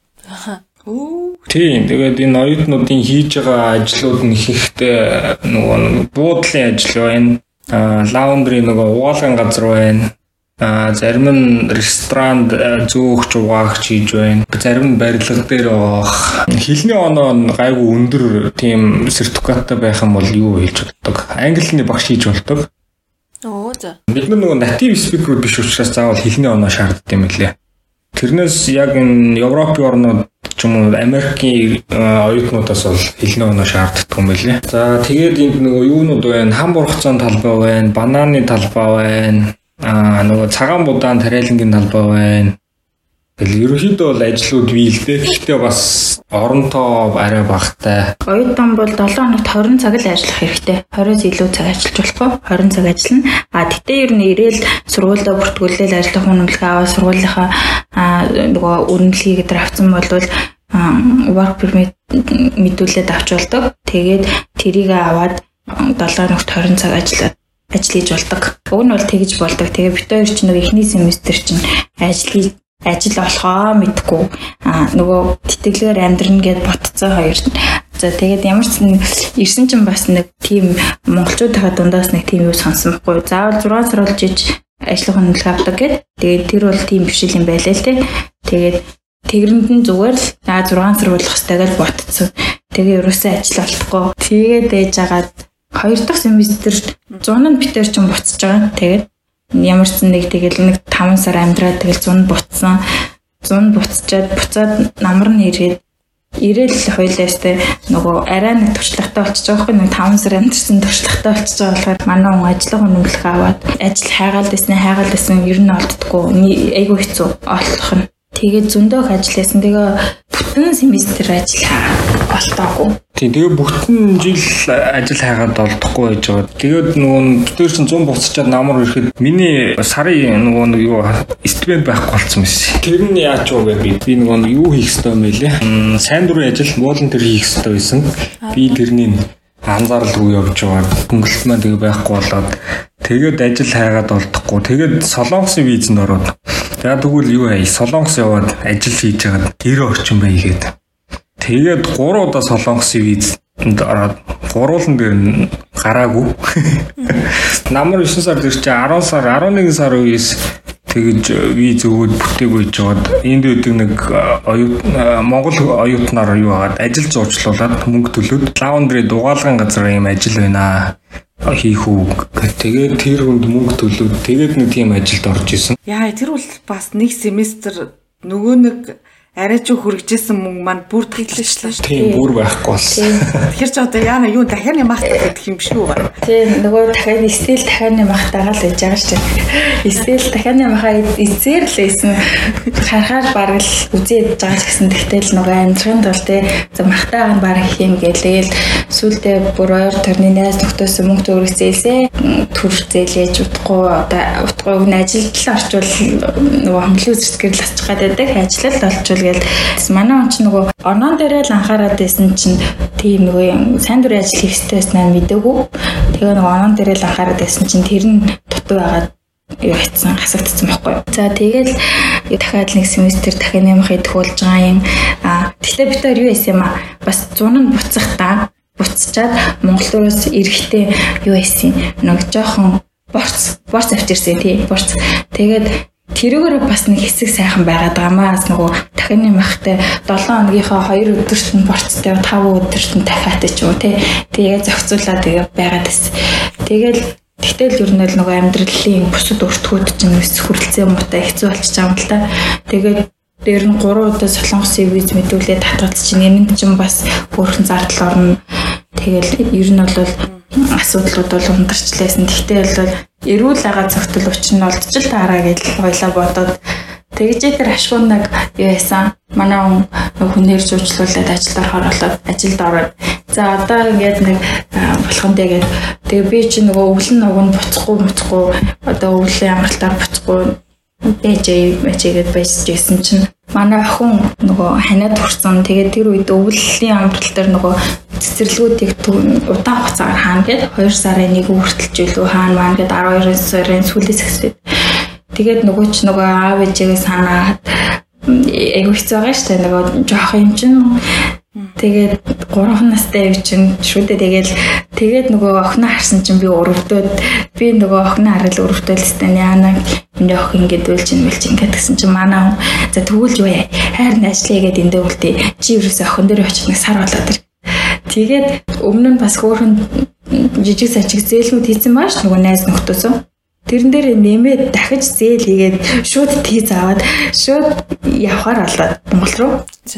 Speaker 3: Тийм. Тэгээд энэ оюутнуудын хийж байгаа ажлууд нь ихэнхдээ нөгөө буудлын ажил байна. Аа лаундри нөгөө угаалгын газар байна. А зарим нь ресторанд зөөгч угаагч хийж байна. Зарим нь барилга дээр байгаа. Хилний оноо гайгүй өндөр тийм сертификаттай байх юм бол юу хийж болдог? Англиний багш хийж болдог.
Speaker 2: Оо за.
Speaker 3: Бид нөгөө native speaker биш учраас заавал хилний оноо шаарддаг юм лээ. Тэрнээс яг энэ Европын орнууд ч юм уу Америкийн оюутнуудаас бол хилний оноо шаарддаг юм билээ. За тэгээд энд нөгөө юунууд байна? Хам бургацаан талбай байна, бананы талбай байна Аа нөгөө цагаан будаан тариалангийн талбай байна. Тэгэл ерөнхийдөө бол ажлууд бий л дээ. Гэхдээ бас оронтоо арай багтай.
Speaker 4: Оюутан бол 7 хоногт 20 цаг л ажиллах хэрэгтэй. 20-с илүү цаг ажиллаж болохгүй. 20 цаг ажиллана. А тэгтээ ер нь ирээл сургуультай бүртгүүлэл ажиллах үнэмлэх аваад сургуулийнхаа нөгөө үнэмлэхийг дээр авсан болвол work permit мэдүүлээд авч болдог. Тэгээд тэрийг аваад 7 хоногт 20 цаг ажиллаад ажил хийж болдог. Уг нь бол тэгж болдог. Тэгээ бит хоёр ч нэг эхний семестр чинь ажил ажил болохоо мэдгүй а нөгөө тэтгэлгээр амьдрна гэд ботцоо хоёр. За тэгээд ямар ч ирсэн чинь бас нэг тийм монголчуудынхаа дундаас нэг тийм юу сонсон байхгүй. Заавал 6 сар болж иж ажлын хөндлөх авдаг гэд. Тэгээд тэр бол тийм биш юм байлаа л те. Тэгээд тэгрэнд нь зүгээр л за 6 сар болох хэрэгтэй гэж ботцсон. Тэгээ ерөөсөө ажил болохгүй. Тэгээд ээж агаад хоёр дахь семестрт 100 нь битэр ч буцаж байгаа. Тэгээд ямар ч нэг тэгэл нэг 5 сар амьдраад тэгэл 100 буцсан. 100 буцчаад буцаад намар нь ирээд ирээл хойлоостой нөгөө арай нэг туршлагатай болчихж байгаа хгүй нэг 5 сар амьдсан туршлагатай болчихж байгаа болохоор манай хүн ажиллах үнэмлэх аваад ажил хайгаал дэснэ хайгаал дэсэн ер нь олддггүй айгүй хэцүү олох нь тэгээд зөндөөх ажил хийсэн тэгээ бүтэн семестр ажил болтоогүй.
Speaker 3: Тийм тэгээ бүтэн жил ажил хайгаад олдохгүй байж байгаа. Тэгээд нөгөө тэр чинь 100 буцчаад намар ирэхэд миний сарын нөгөө нэг юу стипенд байхгүй болсон байсан. Тэр нь яач вэ гэвэл би нөгөө юу хийх ёстой юм бэ лээ. Сайн дурын ажил волонтер хийх ёстой байсан. Би тэрний анзаарал руу явж байгаа. Хөнгөлөлт маань тэгээ байхгүй болоод тэгээд ажил хайгаад олдохгүй. Тэгээд солонгосын визэнд ороод. За тэгвэл юу яа, солонгос яваад ажил хийж хагаад 90 орчим байгээд. Тэгээд 3 удаа солонгосын визэнд ороод гурвуулан дээр нь гараагүй. Намар 9 сард ирч 10 сар 11 сар үеэс тэгж виз өгөөд бүтээг үйж жоод энд үүдэг нэг оюут Монгол оюутнаар юу хагаад ажил зурчлуулад мөнгө төлөөд лаундри дугаалгын газар юм ажил байна хийх үг. Тэгээд тэр хүнд мөнгө төлөөд тэгээд нэг тийм ажилд орж исэн.
Speaker 1: Яа тэр бол бас нэг семестр нөгөө нэг арай ч хүргэжсэн мөнгө маань бүр тэглэж шүү.
Speaker 3: Тийм бүр байхгүй болсон.
Speaker 1: Тэгэхээр ч одоо яана юу дахианы махт гэдэг юм шүү байна.
Speaker 4: Тийм нөгөө дахиад стил дахианы махтагаа л яж байгаа шүү дээ. Стил дахианы махаа эзээр л ийсэн харахаар бараг л үзээд байгаа ч гэсэн тэгтэл нөгөө амьдрахын тулд те за махтаага нь бараг их юм гэлээл сүултээ бүр ойр төрний найз нөхдөөс мөнгө төгрөг зээлээ төр зээлээж утгагүй одоо утгагүй өгн ажилд л орчвол нөгөө хөнгөлөө зэрэгэр л очих гэдэг ажиллал олчвол гээл манай он ч нөгөө орнон дээрээ л анхаарал байсан чинь тийм нөгөө сайн дурын ажил хийх стресс наа мэдээгүй. Тэгээ нөгөө орнон дээрээ л анхаарал байсан чинь тэр нь дутуу байгаад юу хийцэн хасагдсан байхгүй юу. За тэгэл дахиад нэг семестр дахин нэмэх идэх болж байгаа юм. А тэгтээ бид нар юу хийсэн юм а бас зун нь буцах та буцчаад Монгол руу эрэхтэй юу хийсэн нэг жоохон борц борц авчирсан тий борц тэгээд тэрүүгээр бас нэг хэсэг сайхан байгаад байгаамаас нөгөө дахины махтай 7 хоногийнхоо 2 өдөрт нь борцтой 5 өдөрт нь дахиад ч юм уу тий тэгээ зохицуулаад тэгээ байгаад бас тэгэл Тэгтэл ер нь л нөгөө амьдралын бусад өртгүүд чинь өс хүрэлцээ муутай хэцүү байгаа юм л та. Тэгээд дээр нь 3 удаа солонгосын виз мэдүүлээд татгалц чинь энэ чинь бас өөрхөн зардал орно. Тэгэл ер нь бол асуудлууд бол ундарчлээсэн. Тэгтээ бол эрүүл ага цогтөл учир нь олдч л таараа гэж хоёлаа бодоод тэгжээ тэр ашгуунаг юу яасан манай хүнээр зуучлуулад ажилд орохоор болоод ажилд ороод. За одоо ингээд нэг болохон тэгээд тэгээ би чи нөгөө өвлөн нуг нь буцахгүй буцахгүй. Одоо өвлийн амралтаар буцахгүй. Бэжээ бэжээгээд байж гисэн чинь. Манай охин нөгөө ханиад хүрсэн. Тэгээд тэр үед өвлөлийн амрал дээр нөгөө цэцэрлэгүүдийг удаан хугацаагаар хаана гээд 2 сарын 1 хүртэлжүүлүү хаана маань гээд 12 сарын сүүлээс эхлээд тэгээд нөгөө ч нөгөө аав ээжээ санаад айгу хэцүү байгаа шүү дээ нөгөө жоох юм чинь Тэгээд 3 настай юу чинь шүү дээ. Тэгэл тэгээд нөгөө охиноо харсан чинь би өрөвдөөд би нөгөө охиноо харал өрөвдөөлстэй яана энэ охин ингээд үйлч юм билч ингээд гэсэн чинь манай за тэгвэл юу яа хайр ажлаа гэдэг эндээ үлдээ. Чи ерөөсө охин дээр очиж нэг сар болоод ир. Тэгээд өмнө нь бас хөөхөн жижиг сачиг зээлнүүд хийсэн бааш нөгөө найз нөхдөөсөө. Тэрэн дээр нэмээд дахиж зээл хийгээд шууд тийз аваад шууд явхаар болоод Монгол руу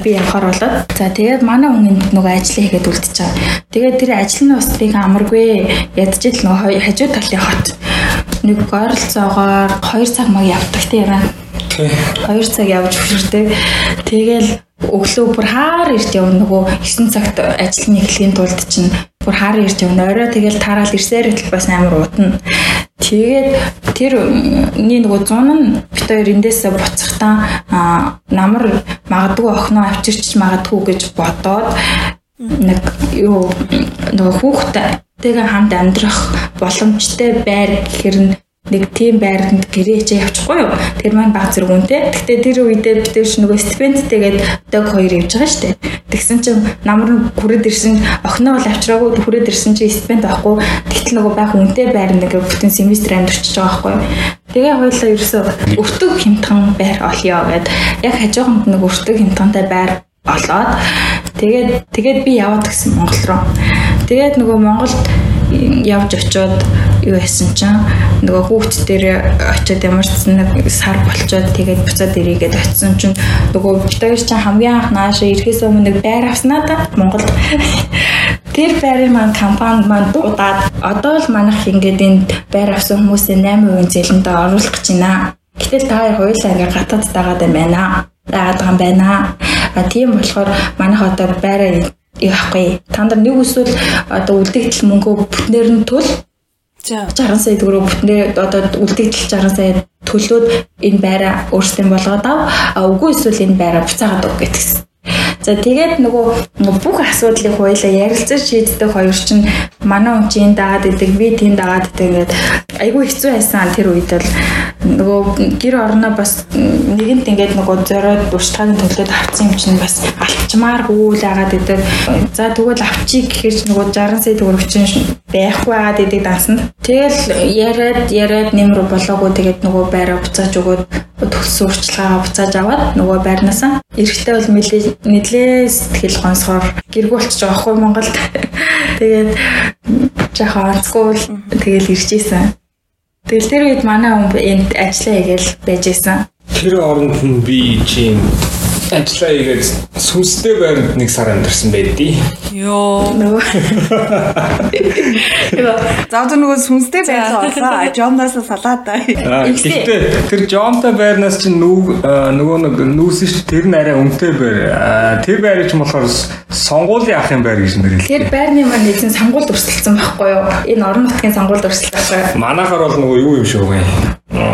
Speaker 4: би явхаар болоод за тэгээд манай хүн нөгөө ажил хийгээд үлдчихэж байгаа. Тэгээд тэр ажил нь бас тийг амаргүй ядчил нөгөө хажуу талын хот нэг ойролцоогоор 2 цаг маг явдаг тийм юм. 2 цаг явж хөшөртэй. Тэгэл өглөө бүр хаар ирд явна нөгөө 9 цагт ажил нь эхлэхийн тулд чинь бүр хаар ирж явна. Орой тэгэл тараал ирсээр л бас амар утна. Тэгээд тэр нэг нөгөө зун нь бит хоёр эндээсээ буцахтаа намар магадгүй охиноо авчирч магадгүй гэж бодоод нэг юу нөгөө хүүхдээ тэгээ хамт амьдрах боломжтой байр гэхэр нь нэг тийм байранд гэрээч явчихгүй юу. Тэр маань баг зэрэг үнтэй. Гэхдээ тэр үедээ бид тэр нөгөө стипендтэйгээд дог хоёр явж байгаа дээ. Тэгсэн чинь намар нь хүрээд ирсэн охиноо бол авчраагүй хүрээд ирсэн чинь стипенд авахгүй. Тэгтэл нөгөө байх үнтэй байр нэг бүтэн семестр амьдарч байгаа байхгүй юу. Тэгээ хоёлаа ерөөсөө өртөг хямдхан байр олё гэд яг хажууханд нэг өртөг хямдхантай байр олоод тэгээд тэгээд би яваад гисэн Монгол руу. Тэгээд нөгөө Монголд явж очиод юу яасан чинь нөгөө хүүхд дээр очиод ямар ч нэг сар болчоод тэгээд буцаад ирээгээд очисон чинь нөгөө битээр чинь хамгийн анх нааша ирэхээс өмнө нэг байр авснаа да Монголд Тэр байрын маань компани маань дуудаад одоо л манайх ингээд энэ байр авсан хүмүүсийн 8% зээлэндээ оруулах гэж байна. Гэтэл та хоёр хоёулаа ингээд гатад дагаад байна. Дагаад байгаа юм байна. А тийм болохоор манайх одоо байраа яахгүй. Та нар нэг эсвэл одоо үлдэгдэл мөнгөө бүтнээр нь тул 60 сая төгрөг бүтнээр одоо үлдэгдэл 60 сая төлөөд энэ байраа өөрсдөө болгоод ав. Үгүй эсвэл энэ байраа буцаагаад өг гэтгсэн. За тэгээд нөгөө бүх асуудлыг хоёлаа ярилцаж шийддэг хоёр чинь манай хүн чинь дагаад идэг би тийм дагаад идэг ингээд айгүй хэцүү байсан тэр үед бол нөгөө гэр орноо бас нэгэнт ингээд нөгөө зориод урштагийн төлөөд авсан юм чинь бас алдчихж авчмаар гүүл агаад идэг. За тэгвэл авчиг гэхэр ч нөгөө 60 сая төгрөг чинь байхгүй агаад идэг дансанд. Тэгэл яриад яриад нэмэр болоогүй тэгээд нөгөө байраа буцааж өгөөд төгссөн урчлагаа буцааж аваад нөгөө байрнаасаа эрэхтэй бол нэлээ сэтгэл гонсгоор гэргүүлчих жоохгүй Монголд. Тэгээд жаахан онцгүй тэгэл ирж исэн. Тэгэл тэр үед манай хүн энд ажиллаа хийгээл байж исэн.
Speaker 3: Тэр оронд нь би чинь ажиллаа хийгээд сүнстэй байранд нэг сар амьдарсан байдий.
Speaker 2: Йоо.
Speaker 4: Нөгөө
Speaker 1: Заавал нөгөө сүнстэй байсан болоо. Жомноос салаад
Speaker 3: Гэхдээ тэр Жомтой байрнаас чинь нүг нөгөө нэг нүүсэн ш тэр нь арай өмтэй байр. Тэр байрыг ч болохоор сонгуулийн ахын байр гэж нэрлэв.
Speaker 4: тэр байрны маань нэгэн сонгуульд өрсөлдсөн байхгүй юу? Энэ орон нутгийн сонгуульд өрсөлдсөн байхгүй юу?
Speaker 3: Манайхаар бол нөгөө юу юм шүү гээ.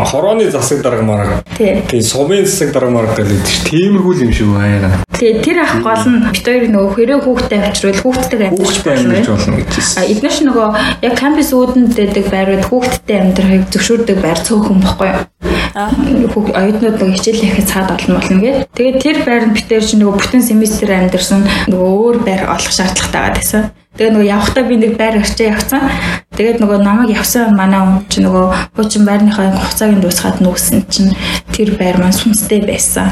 Speaker 3: Хорооны засаг дарга марга.
Speaker 4: Тий.
Speaker 3: Тийм сумын засаг дарга марга гэдэг чинь тиймэрхүү юм шүү аяга.
Speaker 4: Тэгээ тэр ах гол нь бит хоёр нөгөө хэрэг хүүхдээ авчруул хүүхдтэй
Speaker 3: Хүүхдээ амьдарч болно гэж хэлсэн.
Speaker 4: А эдгээр ч нөгөө яг кампус үүдэнд дэдэг байрууд хүүхдтэй амьдрахыг зөвшөөрдөг байр цөөхөн бохгүй юу?
Speaker 2: Аа.
Speaker 4: Хүүхд оюутнууд нөгөө хичээл хийхэд цаад олно болно гэ. Тэгээд тэр байранд битэр чи нөгөө бүтэн семестр амьдарсан нөгөө өөр байр олох шаардлагатай байгаа гэсэн. Тэгээ нөгөө явхдаа би нэг байр орчоо явцсан. Тэгээд нөгөө намайг явсан манай хүн чи нөгөө хуучин байрныхаа хугацааг нь дуусгаад нүүсэн чинь тэр байр маань сүнстэй байсан.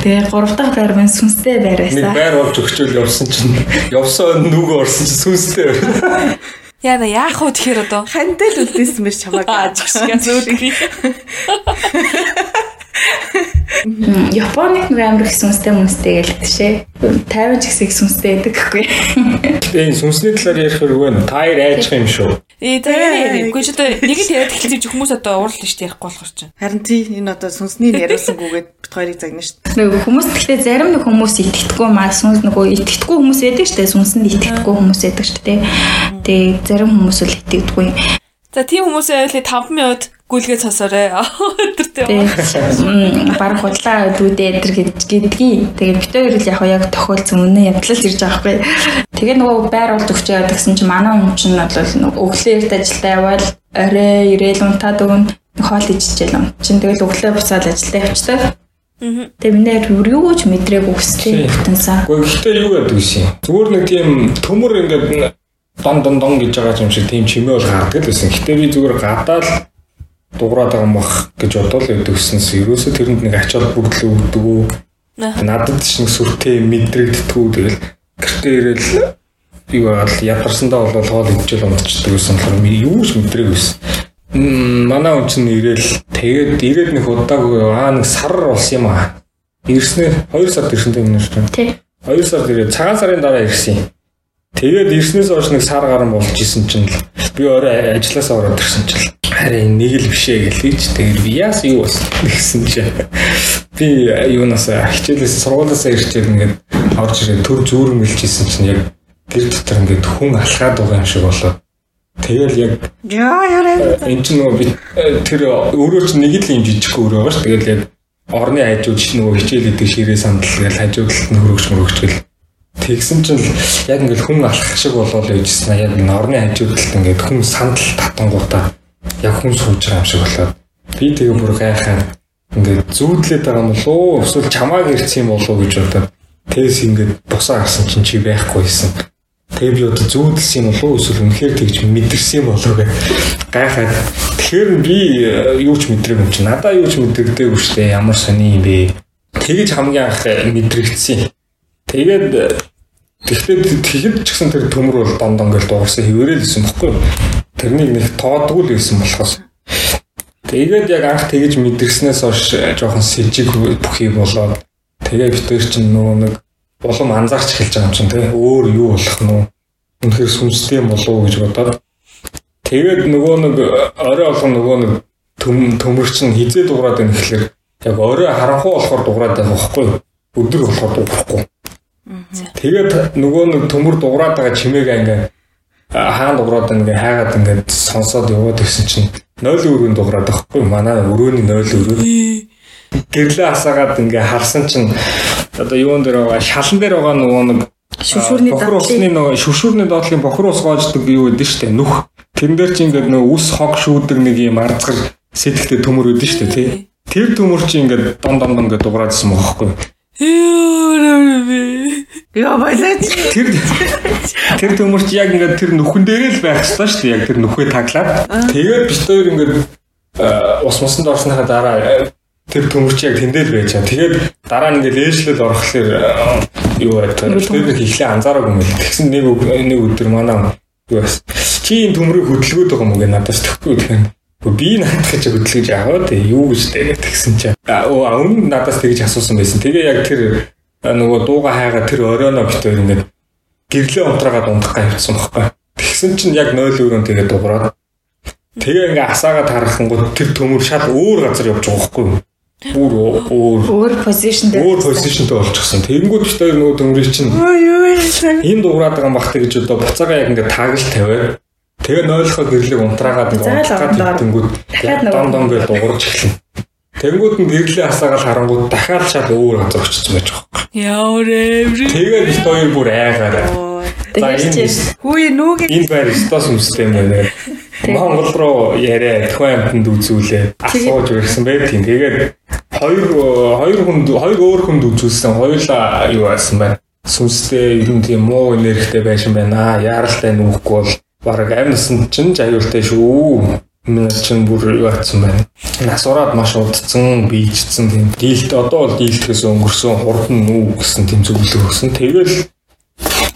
Speaker 4: Тэгээ гурав дахь байр маань сүнстэй байр
Speaker 3: Нэг
Speaker 4: байсан.
Speaker 3: байр болж өгчөөл явсан чинь явсан нүг орсон чинь сүнстэй байр.
Speaker 2: Яа на яах вэ тэгэхээр одоо?
Speaker 1: Хантай л үлдээсэн байж чамайг.
Speaker 2: Зөөдгий.
Speaker 4: Японыг нэг амар их сүнстэй хүмүүстэй гэлдэг шээ. 50 ч гэсэн их сүнстэй байдаг гэхгүй.
Speaker 3: Тэгээ энэ сүнсний талаар ярих хэрэг байна. Та хоёр айчих юм шүү.
Speaker 2: Ээ тэгээ үгүй ч одоо нэг л яриад чи хүмүүс одоо уурлаа шүү дээ ярихгүй болохоор чинь.
Speaker 1: Харин тий энэ одоо сүнсний яриусангүйгээд бит хоёрыг загнаа шүү дээ.
Speaker 4: Нөгөө хүмүүс гэхдээ зарим нэг хүмүүс итгэдэггүй маа сүнс нөгөө итгэдэггүй хүмүүс байдаг шүү дээ. Сүнсэнд итгэдэггүй хүмүүс байдаг шүү дээ. Тэгээ зарим хүмүүс л итгэдэггүй.
Speaker 2: За тийм хүмүүсээ ойлээ 5 минут гүйлгээ цосоорой. Өдөртөө.
Speaker 4: Тэгээ баг худлаа дүүдээ эдэр гэж гэдгийг. Тэгээ бит хоёр л яг яг тохиолдсон үнэн явдлал ирж байгаа хгүй. Тэгээ нөгөө байр болж өгч яваад гэсэн чинь манай хүн чинь бол нөгөө өглөөрт ажилдаа явбал орой ирээл унтаад өгөн хоол иччихэл юм. Чин тэгэл өглөө буцаад ажилдаа явчихдаг. Тэгээ миний яг юу ч мэдрээгүй өстэй бүтэнсаа.
Speaker 3: Гэхдээ гэхдээ юу гэдэг вэ? Зүгээр нэг тийм төмөр ингээд дон дон дон гэж байгаа юм шиг тийм чимээ бол гардаг л байсан. Гэхдээ би зүгээр гадаал дуурайд байгаа юм бах гэж бодвол өгдөгснөөс ерөөсөө тэрэнд нэг ачаал бүгдлээ өгдөг үү. Надад ч нэг сүртэй мэдрэгддэггүй тэгэл гэртээ ирээл юу бол ядарсандаа бол хоол идчихэл унтчихдаг гэсэн болохоор юу ч мэдрээгүй байсан. Манай хүн чинь ирээл тэгээд ирээд нэг удаагүй аа нэг сар болсон юм аа. Ирснээр 2 сард ирсэнтэй юм шүү дээ.
Speaker 4: Тий.
Speaker 3: 2 сард ирээд цагаан сарын дараа ирсэн юм. Тэгээд ирснээс хойш нэг сар гарan болж исэн чинь л би өөрөө ажилласаа ороод ирсэн чинь харин нэг л бишээ гэлээч тэгээд би яас юу болсон гэсэн чинь би юунаас хичээлээс сургуулиасаа ирчээд ингээд орж ирээд төр зүүрэн мэлжсэн чинь яг гэр дотор ингээд хүн алхаад байгаа юм шиг болоо. Тэгэл яг. Энд чинь нөгөө би э, тэр өөрөө ч нэг л юм жижигхэн өөр байгаа ш. Тэгэл яг орны хажууд ч нөгөө хичээл идэг ширээ сандал гэж хажууд талд нь хөрөгч мөрөгч гэл. Тэгсэн чинь яг ингээл хүн алхах шиг болоод байжсэн. Яг энэ орны хажууд талд ингээд хүн сандал татангуудаа яг хүн сууж байгаа юм шиг болоод. Би тэгээ бүр гайхаа. Ингээд зүүдлээд байгаа юм болов уу? Эсвэл чамааг ирсэн юм болов уу гэж бодоод. Тэгс ингээд бусаа гарсан чинь чи байхгүйсэн. Тэгээ би одоо зүүдэлсэн юм болов уу? Эсвэл үнэхээр тэгж мэдэрсэн юм болов гэ гайхаад тэгэхээр би э, юу ч мэдрээгүй юм чи. Надаа юу ч мэдэрдэггүй шүү дээ. Ямар сони юм бэ? Тэгэж хамгийн анх э, мэдрэгдсэн. Тэгээд э, тэгэхээр тэгэхэд ч гэсэн тэр төмөр бол дондон гэл дуурсан хэвээрэл исэн бохгүй тэрнийг нэг тоодгүй л байсан болохоос тэгээд яг анх тэгэж мэдэрснээс хойш э, жоохон сэжиг бүхий болоод тэгээ битэр чинь нөгөө нэг улам анзаарч эхэлж байгаа юм чинь тий өөр юу болох нь? Үнэхээр сүнстэй юм болов уу гэж бодоод тэгээд нөгөө нэг орой болгон нөгөө нэг төм төмөр чинь хизээ дуурайд байна гэхэлэр яг орой харанхуй болохоор дуурайд байгаа байхгүй өдөр болохоор дуурахгүй. Тэгээд нөгөө нэг төмөр дуурайд байгаа чимээгээ ингээ хаан дуурайд ингээ хайгаад ингээ сонсоод яваад ирсэн чинь 0 өрөөнд дуурайд байхгүй. Манай өрөөний 0 өрөө. Гэрлээ асаагаад ингээ харсан чинь одоо юун дээр байгаа? Шалан дээр байгаа нөгөө нэг
Speaker 4: Шүшүүрний
Speaker 3: усны нөгөө шүшүүрний доотлын бохор ус гоождаг юу гэдэг штэ нүх. Тэрэн дээр чи ингээ нөгөө ус хог шүүдэг нэг юм арцгар сэтгтэй төмөр үүдэн штэ тий. Тэр төмөр чи ингээ дон дон дон ингээ дуграадсан байхгүй
Speaker 1: Яа байлаач.
Speaker 3: Тэр тэр төмөрч яг ингээд тэр нүхэн дээр л байх ёстой шүү дээ. Яг тэр нүхээ таглаад. Тэгээд бид хоёр ингээд э, ус мусанд орсныхаа дараа э, тэр төмөрч яг тэндэл байж байгаа. Тэгээд дараа нь ингээд ээжлэл орохлоор э, юу байдаг. Тэр нэг ихлэ анзаараагүй юм. Тэгсэн нэг нэг өдөр манай юу бас чи энэ төмрийг хөдөлгөөд байгаа юм гээ надаас төгөхгүй тэгэхээр би надад гэж хөдөлгөж аваа тий юу гэж тэгээд тэгсэн чинь аа өмнө надаас тэгж асуусан байсан. Тэгээ яг тэр нөгөө дууга хайгаа тэр оройноо бит хоёр ингээд гэрлээ унтраагаад ундах гайвцсан байхгүй. Тэгсэн чинь яг 0 өрөөнд тэгээд дуураад тэгээ ингээ асаагаад харахангууд тэр төмөр шал өөр газар явж байгаа байхгүй юу? Бүр өөр
Speaker 4: Өөр позишн дээр.
Speaker 3: өөр позишнтэй болчихсон. Тэгэнгүүт бит хоёр нөгөө төмрийг чинь энэ дуурайд байгаа юм бах гэж одоо буцаага яг ингээ таагл тавиад тэгээ нойлохоо гэрлийг унтраагаад
Speaker 4: Дахиад нөгөө-
Speaker 3: дом дом гэж дуурж эхэлнэ. Тэнгүүд нь гэрлээ асаагаад харангууд дахиад шал өөр газар очсон байж байгаа юм.
Speaker 2: Ямар эврэ.
Speaker 3: Тэгээд бит хоёр бүр айгаараа. За
Speaker 4: Тэгээд
Speaker 1: Хүү нүг
Speaker 3: энэ байр стос юмстэй юм байна. Монгол руу яриа тухайн амтнд үзүүлээ асууж ирсэн байт юм. Тэгээд хоёр хоёр хүн хоёр өөр хүнд үзүүлсэн. Хоёулаа юу байсан байна. Сүнстэй ер нь тийм муу энергитэй байшин байна. Яаралтай нүхгүй бол бараг амьдсан чинь аюултай шүү. Миний чинь бүр юу атсан байна. Насураад маш удцсан, биежсэн тийм. Дийлт одоо бол дийлтгэс өнгөрсөн хурдан нүү гэсэн тийм зөвлөгөө өгсөн. Тэгэл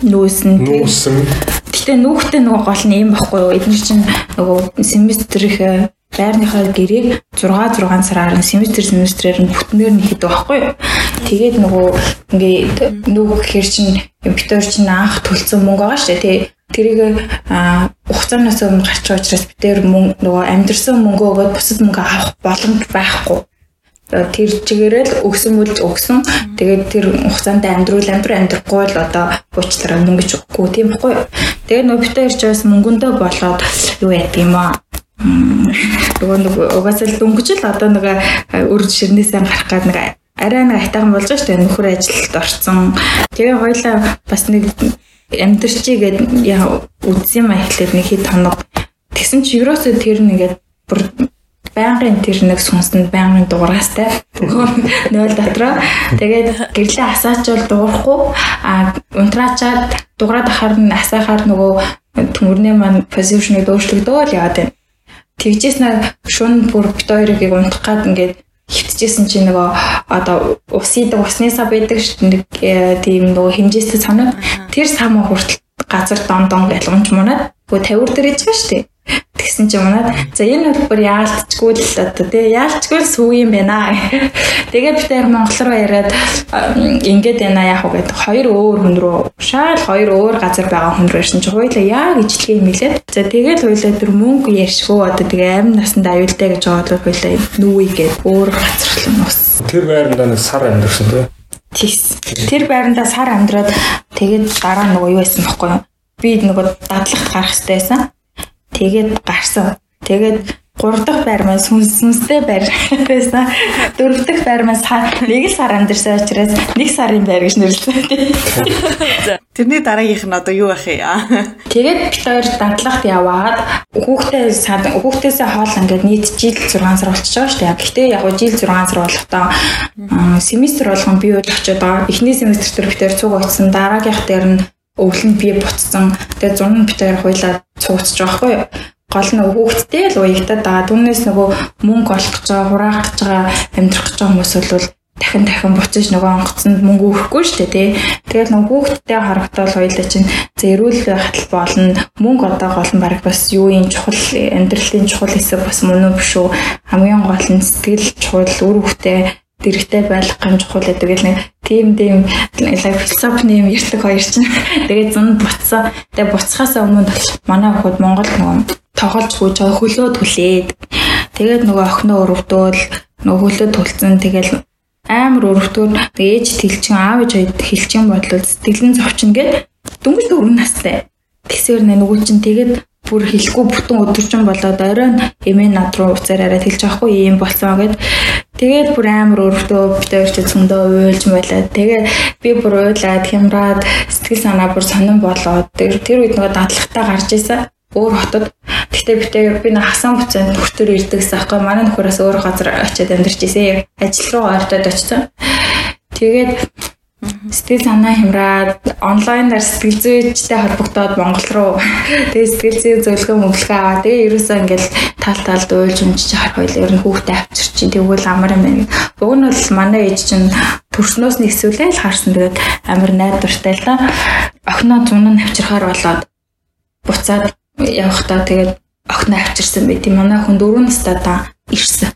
Speaker 4: нүүсэн.
Speaker 3: нүүсэн
Speaker 4: Гэтэ нүүхтэй нөгөө гол нь юм баггүй юу? Эдгээр чинь нөгөө семестрийнх байрныхаа гэрээг 6 6 сараар нь семестр семестрээр нь бүтнээр нь хийдэг байхгүй юу? Тэгээд нөгөө ингээд нүүх гэхэр чинь битэр чинь анх төлцсөн мөнгө байгаа шүү дээ. Тэ тэрийг хугацаанаас өмнө гарч байгаа учраас битэр мөнгө нөгөө амьдрсан мөнгөө өгөөд бусад мөнгө авах боломж байхгүй. тэр чигээрэл өгсөн бол өгсөн. Тэгээд тэр хугацаанд амьдруул амьдр амьдрахгүй л одоо уучлаарай мөнгө ч өгөхгүй тийм байхгүй. Тэгээд нөгөө битээ ирж байгаас мөнгөндөө болоод юу яадаг юм аа. Нөгөө нэг угаасаа л дөнгөж л одоо нэг үр жишэрнээсээ гарах гад нэг арай нэг айтайхан болж байгаа шүү дээ. Нөхөр ажилд орсон. Тэгээ хоёлаа бас нэг амьдрчий гэд яа үзсэн ихлээр нэг хэд хоног. Тэгсэн чи ерөөсөө тэр нэгээд бүр байнгын тэр нэг сүнсэнд байнгын дуурайстай. Нойл дотроо. Тэгээд гэрлээ асаачвал дуурахгүй. А унтраачаад дуурайд ахаар нь асаахаар нөгөө төмөрний маань позишнийг өөрчлөгдөөл яагаад вэ? Тэгжээс нэг шун бүр бит хоёрыг унтах гад ингээд хитчихсэн чинь нөгөө одоо усыдаг уснасаа байдаг шүү дээ э, тийм нөгөө хэмжээстэй санаа. Тэр самаа хүртэл газар дон дон гэж унж мунаад нөгөө 50 дээр байгаа шүү дээ тэгсэн чинь манад за энэ бүр яалтчгүй л одоо тий яалтчгүй л сүү юм байна тэгээ бид тэр монголоор яриад ингээд байна яах вэ гэдэг хоёр өөр хүн рүү шал хоёр өөр газар байгаа хүн рүү ирсэн чинь хоёулаа яг ижлэх юм хэлээд за тэгээд хоёулаа тэр мөнгө ярьшгүй одоо тэгээ амин насанд аюултай гэж байгаа бол хоёулаа нүүгээд өөр газар руу нус
Speaker 3: тэр байранда нэг сар амьдэрсэн тий.
Speaker 4: Тийс. Тэр байранда сар амьдраад тэгээд дараа нөгөө юу байсан бэхгүй юу? Би нөгөө дадлагт гарах хэрэгтэй байсан. Тэгээд гарсан. Тэгээд гурав дахь байр маань сүнс сүнстэй байр байсан. Дөрөв дахь байр маань нэг л сар амьдэрсэн учраас нэг сарын байр гэж нэрлэсэн.
Speaker 1: Тэрний дараагийнх нь одоо юу байх юм?
Speaker 4: Тэгээд бид хоёр дадлагт яваад хүүхдээ хүүхдээсээ хоол ингээд нийт жил 6 сар болчихж байгаа шүү дээ. Гэхдээ яг гоо жил 6 сар болохдоо семестр болгон би үл очиод байгаа. Эхний семестр дээр бид хоёр цуг очсон. Дараагийнх дээр нь өвлөнд би буцсан. Тэгээд зурн бид хоёр хуйлаа цугцж байгаа хгүй юу? гол нь хүүхдтэй л уягтаад байгаа. Түүнээс нөгөө мөнгө олох гэж байгаа, хураах гэж байгаа, амьдрах гэж байгаа хүмүүс бол дахин дахин буцаж нөгөө онгоцонд мөнгө өгөхгүй шүү дээ тий. Тэгээд нөгөө хүүхдтэй харагдвал хоёлаа чинь за эрүүл байхад болно. Мөнгө одоо гол нь баг бас юу юм чухал амьдралын чухал хэсэг бас мөн үү биш үү? Хамгийн гол нь сэтгэл чухал үр хүүхдээ дэрэгтэй байх юм чухал гэдэг л нэг тийм тийм философны юм ярьдаг хоёр чинь. Тэгээд зунд буцсан. Тэгээд буцхаас өмнө манай хөхөд Монгол нөгөө тоглож гүйж хөлөө түлээд тэгээд нөгөө охиноо өрөвдөөл нөгөө хөлөө түлцэн тэгэл амар өрөвдөөр ээж тэлчин аав ээж хоёрт хэлчин бодлол сэтгэл нь зовчин гэд дөнгөж дөрвөн настай. Тэгсээр нэ нөгөө чинь тэгээд бүр хэлэхгүй бүтэн өдөржин болоод оройн эмээ над руу уцаар арай хэлж байгаа хгүй юм болцоо гэд тэгээд бүр амар өрөвдөө бид хоёр ч зөндөө уйлж байлаа. Тэгээд би бүр уйлаад хямраад сэтгэл санаа бүр сонирн болоод тэр үед нөгөө дадлагтаа гарч исэн өөр хотод. Бид хоёр би нэг хасан буцаанд нөхдөр ирдэгсэн аахгүй манай нөхөрөөс өөр газар очиод амьдарч ирсэн. Ажил руу ордод очсон. Тэгээд сэтгэл санаа хямраад онлайнаар сэтгэл зүйчтэй холбогдоод Монгол руу тэгээд сэтгэл зүйн зөвлөгөө мөнгөлгөө аваа. Тэгээд ерөөсөө ингээл тал талд уйлж унжиж харах байл ер нь хүүхдээ авчирчин тэгвэл амар юм байна. Уг нь бол манай ээж чинь төрснөөс нь эсвэл л харсан тэгээд амар найдвартай л да. Охиноо зун нь авчирхаар болоод буцаад явхдаа тэгээд охиноо авчирсан байт. Манай хүн дөрөв настай та ирсэн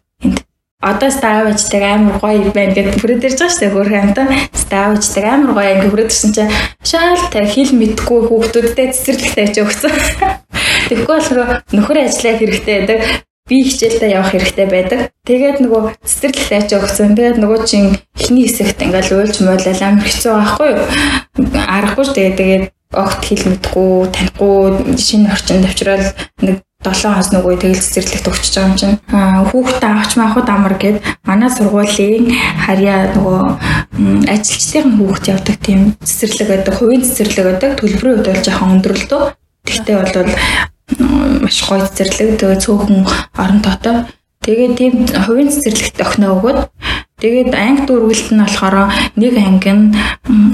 Speaker 4: одоо ставчдаг амар гоё байна гэдэг бүрээд ирж байгаа шүү дээ хөрх амтаа ставчдаг амар гоё ингээ бүрээд ирсэн чинь шаал та хэл мэдгүй хүүхдүүдтэй цэцэрлэгтэй байж өгсөн. Тэгэхгүй болохоор нөхөр ажиллаа хэрэгтэй байдаг би хичээлдээ явах хэрэгтэй байдаг. Тэгээд нөгөө цэцэрлэгт ачаа өгсөн. Тэгээд нөгөө чин эхний хэсэгт ингээл уйлж муулал амар хэцүү байхгүй юу? Аргагүй шүү дээ. Тэгээд огт хэл мэдгүй, танихгүй шинэ орчинд авчраад нэг 7 хонос нөгөө тэгэл цэцэрлэгт өгчөж байгаа юм чинь. Хүүхдээ авч маахуд амар гээд манай сургуулийн харьяа нөгөө ажилчдын хүүхд явдаг тийм цэцэрлэг байдаг, хувийн цэцэрлэг байдаг. Төлбөрийн хувьд бол жоохон өндөрлөлтөө. Тэгтээ бол маш гоё цэцэрлэг тэгээ цөөхөн орон тоотой. Тэгээд тийм хувийн цэцэрлэгт охиноо өгөөд тэгээд анги дүүргэлт нь болохоор нэг анги нь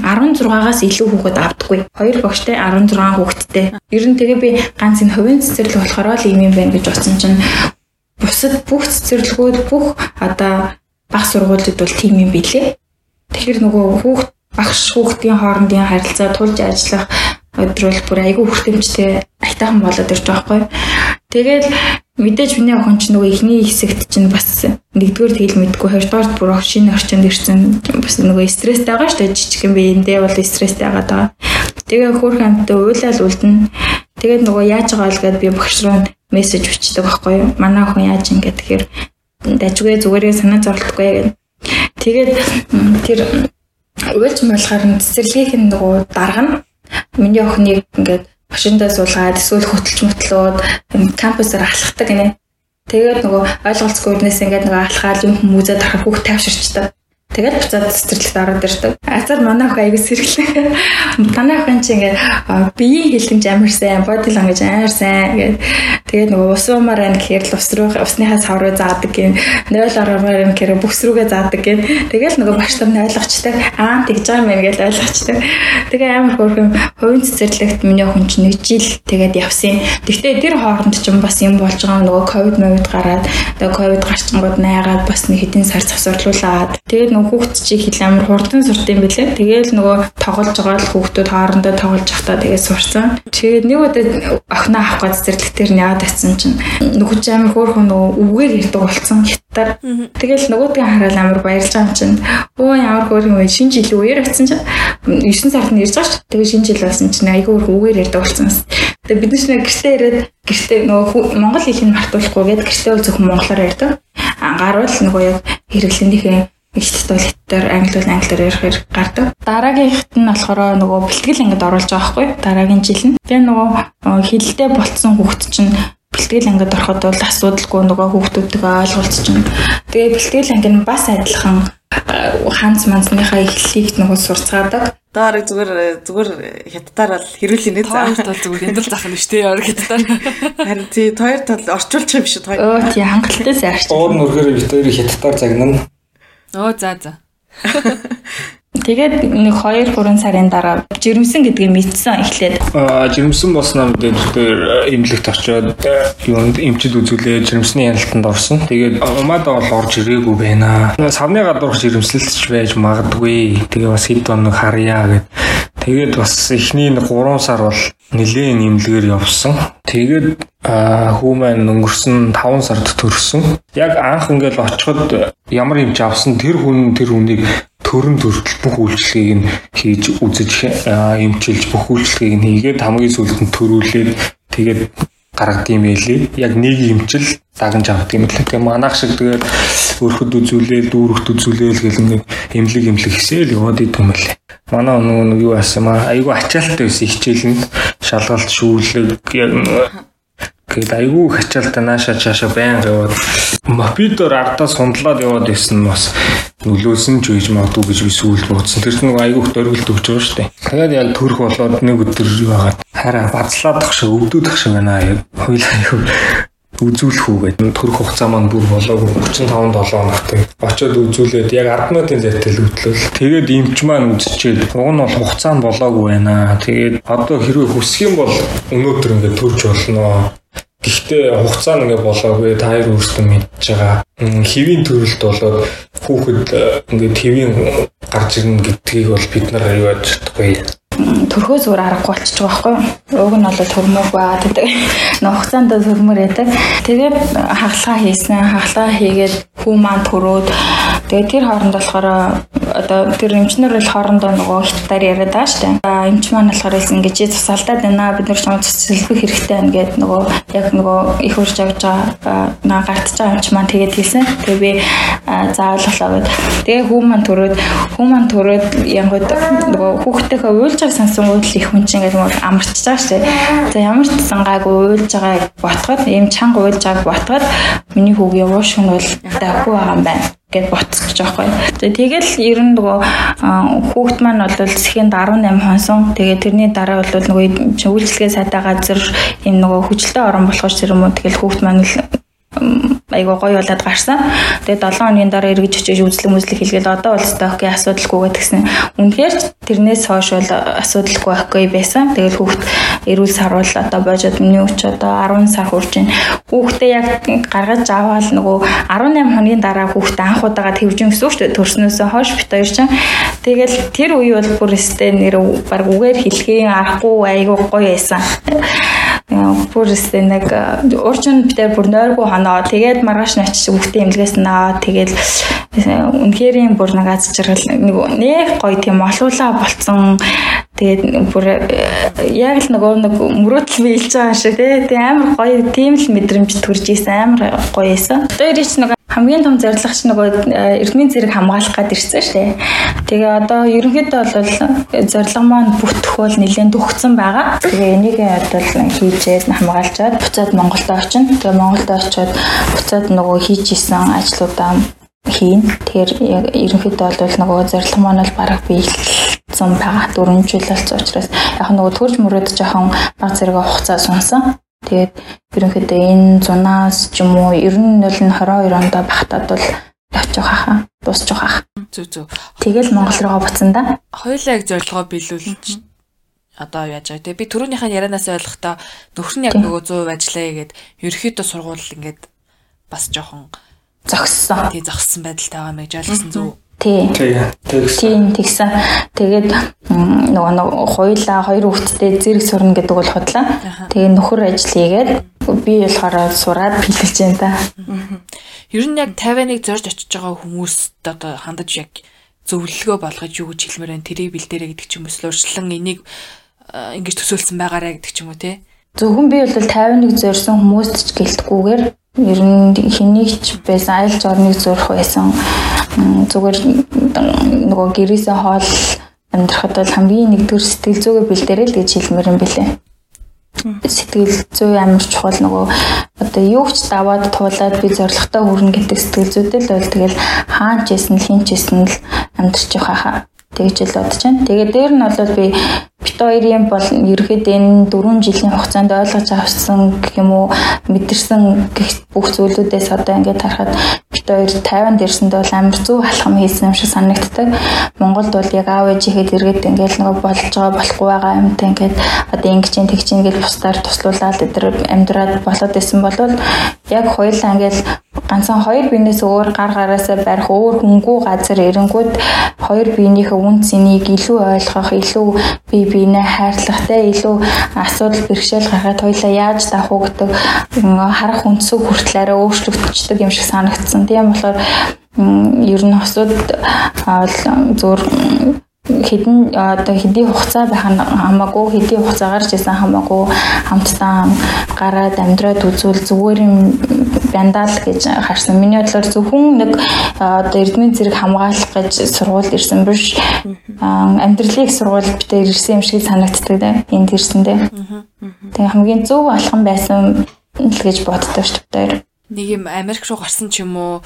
Speaker 4: 16-аас илүү хүүхэд авдаггүй. Хоёр багштай 16 хүүхэдтэй. Ер нь тэгээ би ганц энэ хувийн цэцэрлэг болохоор л юм юм байна гэж бодсон чинь бусад бүх цэцэрлэгүүд бүх одоо баг сургуулиуд бол тийм юм билээ. Тэгэхээр нөгөө хүүхд багш хүүхдийн хоорондын харилцаа тулж ажиллах өдрөл бүр айгүй хүртэмжтэй айтайхан болоод ирж байгаа байхгүй. Тэгээд мэдээж миний охин ч нөгөө ихний хэсэгт чинь бас нэгдүгээр тэгэл мэдгүй хоёрдугаар бүр шинэ орчинд ирсэн бас нөгөө стресстэй байгаа шүү дээ жижиг юм биэндээ бол стресстэй байгаа даа. Тэгээ хөөх амттай уйлал үлдэн. Тэгээд нөгөө яаж байгаа л гэдээ би багш руу мессеж бичдэг байхгүй юу. Манай охин яаж ингэ тэгэхээр дажгүй зүгээрээ санаа зовлтгүй гэдэг. Тэгээд тэр уйлж муулахаар цэцэрлэгийг нөгөө дарга нь Миний охиныг ингээд машиндаа суулгаад эсвэл хөтөлж мөтлөөд кампусаар алхахдаг гинэ. Тэгээд нөгөө ойлголцгүй үднээс ингээд нөгөө алхаад юм хүмүүзээ тарах хүүхд тайвширчдаг. Тэгээд буцаад цэцэрлэгт ороод ирдэг. Азар манай охин аяг сэргэлээ. Манай охин чи ингээд биеийн хэлхэмж амар сайн, body language амар сайн гэдэг. Тэгээд нөгөө ус уумаар байна гэхээр л ус руу усныхаа сав руу заадаг гин. 0 ормоор юм гэхээр бүс рүүгээ заадаг гин. Тэгэл нөгөө багш нар нь ойлгочтой. Аа тэгж байгаа юм байна гэж ойлгочтой. Тэгээ амар хөөрхөн хувийн цэцэрлэгт миний охин чи нэг жил тэгээд явсан. Гэхдээ тэр хооронд ч бас юм болж байгаа нөгөө ковид мовид гараад тэгээ ковид гарчингууд найгаад бас нэг хэдэн сар завсарлуулаад тэгээд нөгөө хүүхд чи хэл амар хурдан сурт юм бэлээ. Тэгээл нөгөө тоглож байгаа л хүүхдүүд хоорондоо тоглож явахдаа тэгээд сурцсан. Тэгээд нэг удаа охиноо авах гэж цэцэрлэгтэр нь яваад атсан чинь нөхөж амар хөөрхөн нөгөө үгээр ярьдаг болсон хятадаар. Тэгэл нөгөөдгөө хараад амар баярлж байгаа юм чинь өө ямар хөөрхөн вэ шинэ жил үеэр атсан чинь 9 сард нь ирж байгаа шүү. Тэгээд шинэ жил болсон чинь айгүй хөөрхөн үгээр ярьдаг болсон. Тэгээд бид нар гэртээ ирээд гэртээ нөгөө монгол хэлийг мартуулахгүй гээд гэртээ бол зөвхөн монголоор ярьдаг. Анхааруул нөгөө яг хэрэглэнийхээ ихт туалеттаар англи бол англиар ярих гардаг. Дараагийнхт нь болохоор нөгөө бэлтгэл ангид оруулж байгаа байхгүй дараагийн жил нь. Тэгээ нөгөө хилдэ болцсон хүүхд чинь бэлтгэл ангид ороход бол асуудалгүй нөгөө хүүхдүүдтэйгээ ойлголцчихно. Тэгээ бэлтгэл анги нь бас адилхан ханц манцныхаа эхлэлийг нөгөө сурцгаадаг.
Speaker 1: Доор зүгээр зүгээр хятадаар бол хэрүүл нэ
Speaker 2: заа. Тоорт бол зүгээр эндэл зах нь штэ яар хятадаар.
Speaker 1: Харин тий хоёр тал орчуулчих юм шүү
Speaker 4: хоёр. Өө тий хангалттай сайрч.
Speaker 3: Уур нүргээр бит хоёрыг хятадаар загнана.
Speaker 2: Оо за за.
Speaker 4: Тэгээд нэг 2 3 сарын дараа жирэмсэн гэдгийг мэдсэн эхлээд.
Speaker 3: Аа жирэмсэн болсноо мэдээд тэр эмнэлэгт очиод юунд эмчид үзүүлээ жирэмсний яналтанд орсон. Тэгээд умаадаа бол орж ирээгүй байна. Савны гадуурх жирэмслэлч байж магадгүй. Тэгээ бас хэд оног харьяа гэд. Тэгээд бас эхний 3 сар бол нэлээд эмнэлгээр явсан. Тэгээд хүү маань өнгөрсөн 5 сард төрсөн. Яг анх ингээл очиход ямар юм ч авсан тэр хүн тэр хүнийг төрөн төртөл бүх үйлчлэгийг нь хийж үзэж эмчилж бүх үйлчлэгийг нь хийгээд хамгийн сүүлд нь төрүүлээд тэгээд гаргад юм байлээ. Яг нэг юмчил дагнж авдаг юм л. Тэгээ манайх шиг тэгээд өрхөд үзүүлээл, дүүрэгт үзүүлээл гэл нэг эмлэг эмлэг хийсэл яваад идэм юм лээ. Манай нөгөө нэг юу асан маа айгүй ачаалттай байсан хичээлэнд шалгалт шүүлэг Гэт айгүй хачаалтаа нааша чаашаа байн яваад мопидор ардаа сундлаад яваад исэн бас нөлөөсөн ч үеж магадгүй гэж би сүүлд бодсон. Тэр нэг айгүй дөрвөлт өгч байгаа шүү дээ. Тэгээд яг төрөх болоод нэг өдөр байгаад хараа бацлаадах шиг өвдөөдөх шиг байна. Хоёул айгүй үзүүлэх үү гэдэг төрөх хугацаа маань бүр болоогүй 35 7 хоногт очиод үзүүлээд яг 10 минутын зайтай л хөтлөл. Тэгээд эмч маань үзчихээд уг нь бол хугацаа нь болоогүй байна. Тэгээд одоо хэрвээ хүсэх юм бол өнөөдөр ингээд төрж болно. Гэхдээ хугацаа нь ингээ болоогүй та хоёр өөрсдөө мэдж байгаа. Хэвийн төрөлд болоод хүүхэд ингээд хэвийн гарч ирнэ гэдгийг бол бид нар юу яаж чадахгүй
Speaker 4: төрхөө зүгээр аргагүй болчих жоох байхгүй юу. Уг нь бол төрмөөгүй аа гэдэг. Нухацаанд төрмөр яадаг. Тэгээд хагалгаа хийсэн. Хагалгаа хийгээд хүү маань төрөөд тэгээд тэр хооронд болохоор одоо тэр эмчнэр бол хоорондоо нөгөө хятадаар яриад байгаа шүү дээ. Аа эмч маань болохоор хэлсэн гэж тусаалдаад байна. Бид нар чамд цэцэлбэх хэрэгтэй байна гэд нөгөө яг нөгөө их урж авч байгаа наа гартж байгаа эмч маань тэгээд хэлсэн. Тэгээ би зааваллаа гэд. Тэгээ хүү маань төрөөд хүү маань төрөөд янгууд нөгөө хүүхдтэйгээ уйлж байгаа сансан уйл их хүн чинь ингээд нөгөө амарч байгаа шүү дээ. За ямар ч сангаагүй уйлж байгааг ботгоод ийм чанга уйлж байгааг ботгоод миний хүүг явууш нь бол даггүй байгаа юм байна гэд байгаа байхгүй. Тэгэл ер нь нөгөө хүүхд маань бол сэхэнд 18 хонсон. Тэгээ тэрний дараа бол нөгөө үйлчлэгээ сайтай газар энэ нөгөө хүчлээ орон болохоор ч юм уу тэгэл хүүхд маань л айгуу гоё болоод гарсан. Тэгээд 7 хоногийн дараа эргэж очиж үзлэг мүзлэг хийлгээл одоо бол стокийн асуудалгүй гэдгсэн. Үнэхээр тэрнээс хойш бол асуудалгүй байхгүй байсан. Тэгэл хүүхд эрүүл сарвал одоо божоод миний өч одоо 10 сар хүрч байна. Хүүхдээ яг гаргаж аваад нөгөө 18 хоногийн дараа хүүхдээ анх удаага твжин гэсэн шүү дээ. Төрснөөс хойш бит хоёр чинь. Тэгэл тэр үе бол бүр өстэй нэр баг үгээр хэлхийн арахгүй айгуу гоё байсан бүр өстэй нэг урчин битэр бүр нойргүй хоноо. Тэгээд маргааш нь очиж хүүхдээ эмнэлгээс аваад тэгээд үнэхээр юм бүр нэг аз жаргал нэг нэг гоё тийм олуулаа болцсон. Тэгээд бүр яг л нөгөө нэг мөрөөдөл биелж байгаа шиг тий амар гоё тийм л мэдрэмж төрж исэн амар гоё эсэн. Одоо ирээч нэг хамгийн том зорилго ч нөгөө э, эрдмийн зэрэг хамгаалах гад ирсэн шүү дээ. Тэгээ одоо ерөнхийдөө бол зорилго маань бүтэх бол нэлээд төгссөн байгаа. Тэгээ энийг одоо хийжээд хамгаалчаад буцаад Монголд очино. Тэгээ Монголд очиод буцаад нөгөө хийж исэн ажлуудаа хийн. Тэгэхээр ерөнхийдөө бол нөгөө зорилго маань бол бараг биелсэн байгаа. 4 жил болсон учраас яг нөгөө төрж мөрөөд жоохон баг зэрэг хугацаа сунсан. Тэгээд ерөнхийдөө энэ зунаас ч юм уу ер нь бол 22 онд багтаад бол явчих хаа дуусчих хаа.
Speaker 2: Зүг зүг.
Speaker 4: Тэгэл Монгол руугаа буцсан да.
Speaker 2: Хоёулаа яг зорилгоо биелүүлж одоо яаж байгаа. Тэгээ би түрүүнийхээ ярианаас ойлгохдоо нөхөр нь яг нөгөө 100% ажиллая гэгээд ерөөхдөө сургууль ингээд бас жоохон
Speaker 4: зогссон.
Speaker 2: Тий зогссон байдалтай байгаа мэж ойлгосон зүг.
Speaker 4: Тий. Тийм тэгсэн. Тэгээд нөгөө нөгөө хоёлаа хоёр хүүхэдтэй зэрэг сурна гэдэг бол хотлоо. Тэгээ нөхөр ажил хийгээд би болохоор сураад бэлдэж байна да.
Speaker 2: Ер нь яг 50-ыг зорж очиж байгаа хүмүүст одоо хандаж яг зөвлөгөө болгож юу гэж хэлмээр байна. Тэрийг бэлдээрэй гэдэг ч юм уу өөрчлөн энийг ингэж төсөөлсөн байгаарэ гэдэг ч юм уу те.
Speaker 4: Зөвхөн би бол 51 зорьсон хүмүүст ч гэлтгүүгээр ер нь хэнийг ч байсан айлч орныг зурх байсан зүгээр нөгөө гэрээсээ хоол амьдрахад бол хамгийн нэгдүгээр сэтгэл зүгээ бэлдээрэй л гэж хэлмээр юм бэлээ. Сэтгэл зүй амар чухал нөгөө одоо юу ч даваад туулаад би зоригтой хүрнэ гэдэг сэтгэл зүйтэй л бол тэгэл хаан ч ясн л хин ч ясн л амьдрч явах хаа тэгж л бодож байна. Тэгээд дээр нь бол би бит хоёрын бол ерөөхдөө энэ 4 жилийн хугацаанд ойлгож авсан гэх юм уу мэдэрсэн гэх бүх зүйлүүдээс одоо ингээд харахад бит хоёр 50 дэрсэнд бол амар зөв алхам хийсэн юм шиг санагддаг. Монголд бол яг аав ээжихэд эргээд ингээд нөгөө болж байгаа болохгүй байгаа юмтай ингээд одоо ингэж чинь тэгж чинь гэж бусдаар туслуулаад өдр амьдраад болоод исэн бол яг хоёулаа ингээд ганцхан хоёр биенээс өөр гар гараасаа барих өөр хөнгүү газар эренгүүд хоёр биенийхээ үн цэнийг илүү ойлгох, илүү бие биенээ хайрлахтай илүү асуудал бэрхшээл гаргаад хоёлаа яаж давах уу гэдэг харах үндсүү хүртлээрээ өөрчлөгдчихдөг юм шиг санагдсан. Тийм болохоор ер нь осууд зөөр хэдэн одоо хэдийн хугацаа байх нь хамаагүй хэдийн хугацаа гарч исэн хамаагүй хамтдаа гараад амьдраад үзвэл зүгээр юм бяндаа л гэж харсан. Миний бодлоор зөвхөн нэг одоо эрдмийн зэрэг хамгаалах гэж сургуульд ирсэн биш амьдралыг сургуульд битээр ирсэн юм шиг санагддаг энд ирсэндээ. Тэгээ хамгийн зөв алхам байсан л гэж боддог шүү дээ.
Speaker 2: Нэг юм Америк руу гарсан ч юм уу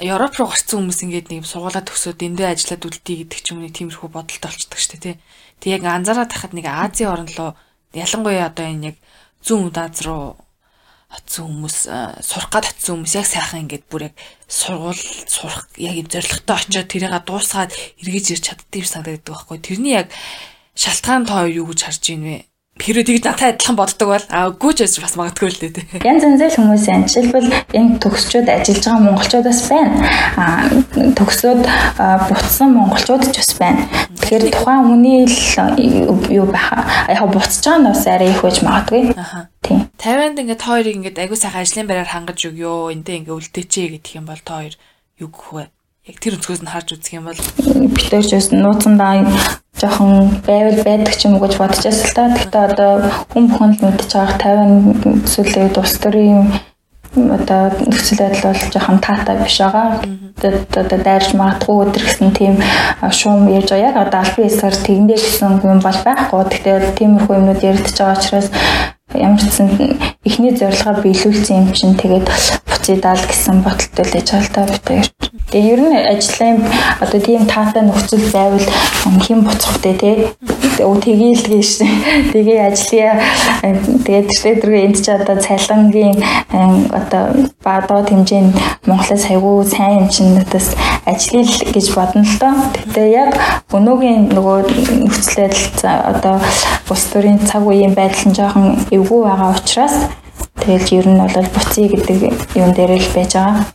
Speaker 2: Европ руу гарсан хүмүүс ингээд нэг сургуулаа төгсөөд эндээ ажиллаад үлдээ гэдэг ч юм нэг тиймэрхүү бодолтой болчдөг шүү дээ тий. Тэг яг анзаараад тахад нэг Азийн орн руу ялангуяа одоо энэ яг зүүн Аз руу очсон хүмүүс сурах гад очсон хүмүүс яг сайхан ингээд бүр яг сургууль сурах яг зоригтой очиод тэрийг дуусгаад эргэж ирч юм санагддаг байхгүй. Тэрний яг шалтгаан тоо юу гэж харж ийн вэ? Хэрэв тэгж надад адилхан боддог бол аа үгүй ч бас магадгүй л дээ.
Speaker 4: Янз янзэл хүмүүс байна. Жишээлбэл энэ төгсчүүд ажиллаж байгаа монголчуудаас байна. Аа төгсөөд буцсан монголчууд ч бас байна. Тэгэхээр тухайн хүний л юу байха яг буцаж байгаа нь бас арай их байж магадгүй.
Speaker 2: Тийм. 50-нд ингээд хоёрыг ингээд агүй сайхан ажлын байраар хангаж өгөө. Эндээ ингээд үлдээчээ гэдэг юм бол та хоёр юу гэх вэ? Яг тэр өнцгөөс нь харж үзэх юм бол
Speaker 4: битэр ч бас нууцандаа жоохон байвал байдаг ч юм уу гэж бодчихсон л та. Гэхдээ одоо хүн бүхэн л мэдчихэж байгаа 50 эсвэл улс төрийн одоо нөхцөл байдал бол жоохон таатай биш байгаа. Одоо дайрч магадгүй өдр гэсэн тийм шуум яаж байгаа. Яг одоо албан ёсоор тэгэндээ гэсэн юм бол байхгүй. Гэхдээ тиймэрхүү юмнууд яригдчихэж байгаа учраас ямар ч сан эхний зорилгоо биелүүлсэн юм чинь тэгээд буцыдаал гэсэн бодолтой л яж байгаа л та бид хоёр. Тэгээ ер нь ажлын одоо тийм таатай нөхцөл байвал хэн буцах вэ те өө тэгээл гээш. Тэгээ ажлын тэгээд тэрдээ энд ч одоо цалингийн одоо бадод хэмжээнд Монголоос хайгуу сайн юм чинь надаас ажлын гэж бодно л доо. Тэгтээ яг өнөөгийн нөгөө нөхцөл байдал одоо улс төрийн цаг үеийн байдал нь жоохон эвгүй байгаа учраас тэгээд ер нь бол буцъя гэдэг юм дээр л байж байгаа.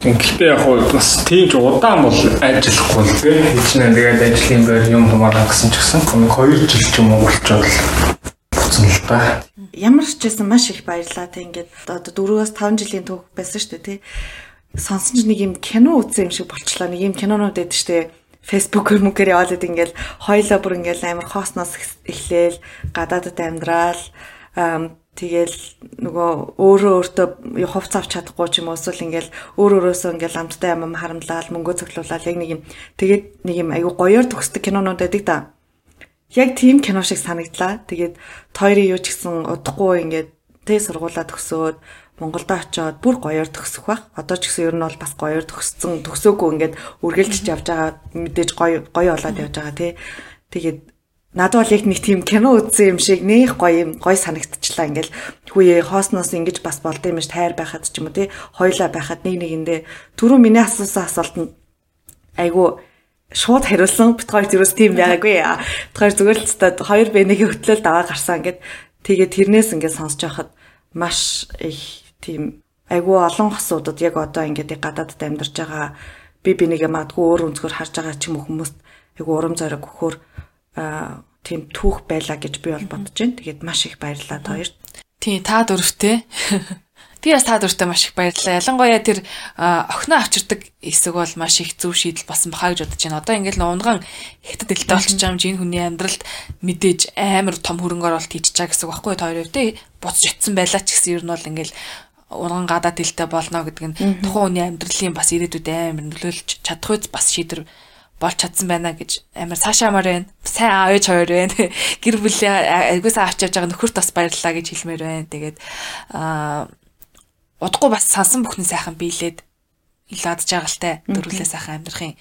Speaker 3: Гэхдээ яг хуу бас тийм ч удаан бол ажиллахгүй л тийм хичнээн тэгээд ажлын байр юм тумаараа гэсэн ч гэсэн 2 жил ч юм уу болчихвол буцсан л да.
Speaker 1: Ямар ч байсан маш их баярлаа тийм ингээд одоо 4-өөс 5 жилийн түүх байсан шүү дээ тий. Сонсон ч нэг юм кино үзсэн юм шиг болчлаа. Нэг юм кинонууд байдаг шүү дээ. Facebook-ээр мөнгөөр яваад ингээл хоёлоо бүр ингээл амар хоосноос эхлээл гадаадд амьдрал Тэгэл нөгөө өөрөө өөртөө хувц авч чадахгүй ч юм уу эсвэл ингээл өөр өөрөөсөө ингээл амттай юм харамлал мөнгө цоглуулаад яг нэг юм тэгээд нэг юм аюу гоёор төгсдөг кинонууд байдаг да. Яг тийм кино шиг санагдлаа. Тэгээд тойрын юу ч гэсэн удахгүй ингээд тэ сургуулаа төгсөөд Монголд очиод бүр гоёор төгсөх бах. Одоо ч гэсэн ер нь бол бас гоёор төгссөн төгсөөгүй ингээд үргэлжлэж явж байгаа мэдээж гоё гоё болоод явж байгаа тий. Тэгээд надад бол яг нэг тийм кино үзсэн юм шиг нэх гоё юм гоё санагдчихлаа. Ингээл хүүе хоосноос ингэж бас болд юм ш тайр байхад ч юм уу тий хоёлаа байхад нэг нэгэндээ түрүү миний асуусан асуулт нь айгу шууд хариулсан. Бит хоёр зүрээс тийм байгаагүй. Яа бит хоёр зүгээр л цэстад хоёр бэнийхээ хөтлөлд аваа гарсан. Ингээд тэгээд тэрнээс ингээд сонсож байхад маш их тийм айгу олон хосуудад яг одоо ингээд гадаадд амьдарч байгаа би бинийгээ магадгүй өөр өнцгөр харж байгаа ч юм уу хүмүүст айгу урам зориг өгөхөөр тийм түүх байлаа гэж би бол бодож байна. Тэгээд маш их баярлалаа хоёрт.
Speaker 2: Тийм та дөрөвтэй. Би бас та дөрөвтэй маш их баярлалаа. Ялангуяа тэр охиноо авчирдаг хэсэг бол маш их зөв шийдэл болсон бахаа гэж бодож байна. Одоо ингээл унган хятад элтэй болчихж байгаа юм чинь хүний амьдралд мэдээж амар том хөрөнгө оруулалт хийж чаа гэсэн багхгүй та хоёр өвдөө буцаж очсон байлаа ч гэсэн ер нь бол ингээл унган гадаад элтэй болно гэдэг нь тухайн хүний амьдралын бас ирээдүйд амар нөлөөлж чадах үз бас шийдвэр болж чадсан байна гэж амар цаашаамаар байна. Сайн аавч хоёр байна. Гэр бүлийн айгуусаа авч явж байгаа нөхөрт бас баярлалаа гэж хэлмээр байна. Тэгээд аа удахгүй бас сансан бүхний сайхан биелээд илаадж та дөрвөлээ сайхан амьдрахын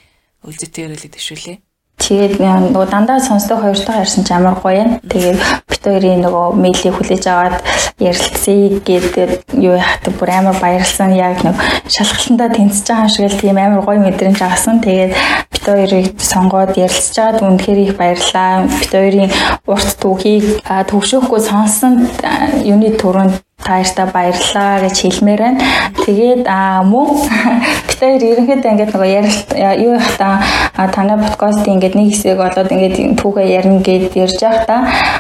Speaker 2: үлзэтэй өрөөлөд төшүүлээ.
Speaker 4: Тэгээд нөгөө дандаа сонсдог хоёртойгоо ярьсан ч амар гоё юм. Тэгээд бит хоёрын нөгөө мэйлийг хүлээж аваад ярилцъя гэдэг юу яхад бүр амар баярлсан. Яг нэг шалгалтандаа тэнцэж байгаа юм шиг л тийм амар гоё мэдрэмж авсан. Тэгээд бит хоёрыг сонгоод ярилцж байгаад үнэхээр их баярлаа. Бит хоёрын урт түүхийг төвшөөхгүй сонсон юуны төрөнд тааштай баярлаа гэж хэлмээр байна. Тэгээд мөн хоёр ерөнхийдөө ингээд нөгөө ярилт юу их та танай подкастын ингээд нэг хэсэг болоод ингээд түүхээ ярина гэд ярьж явах та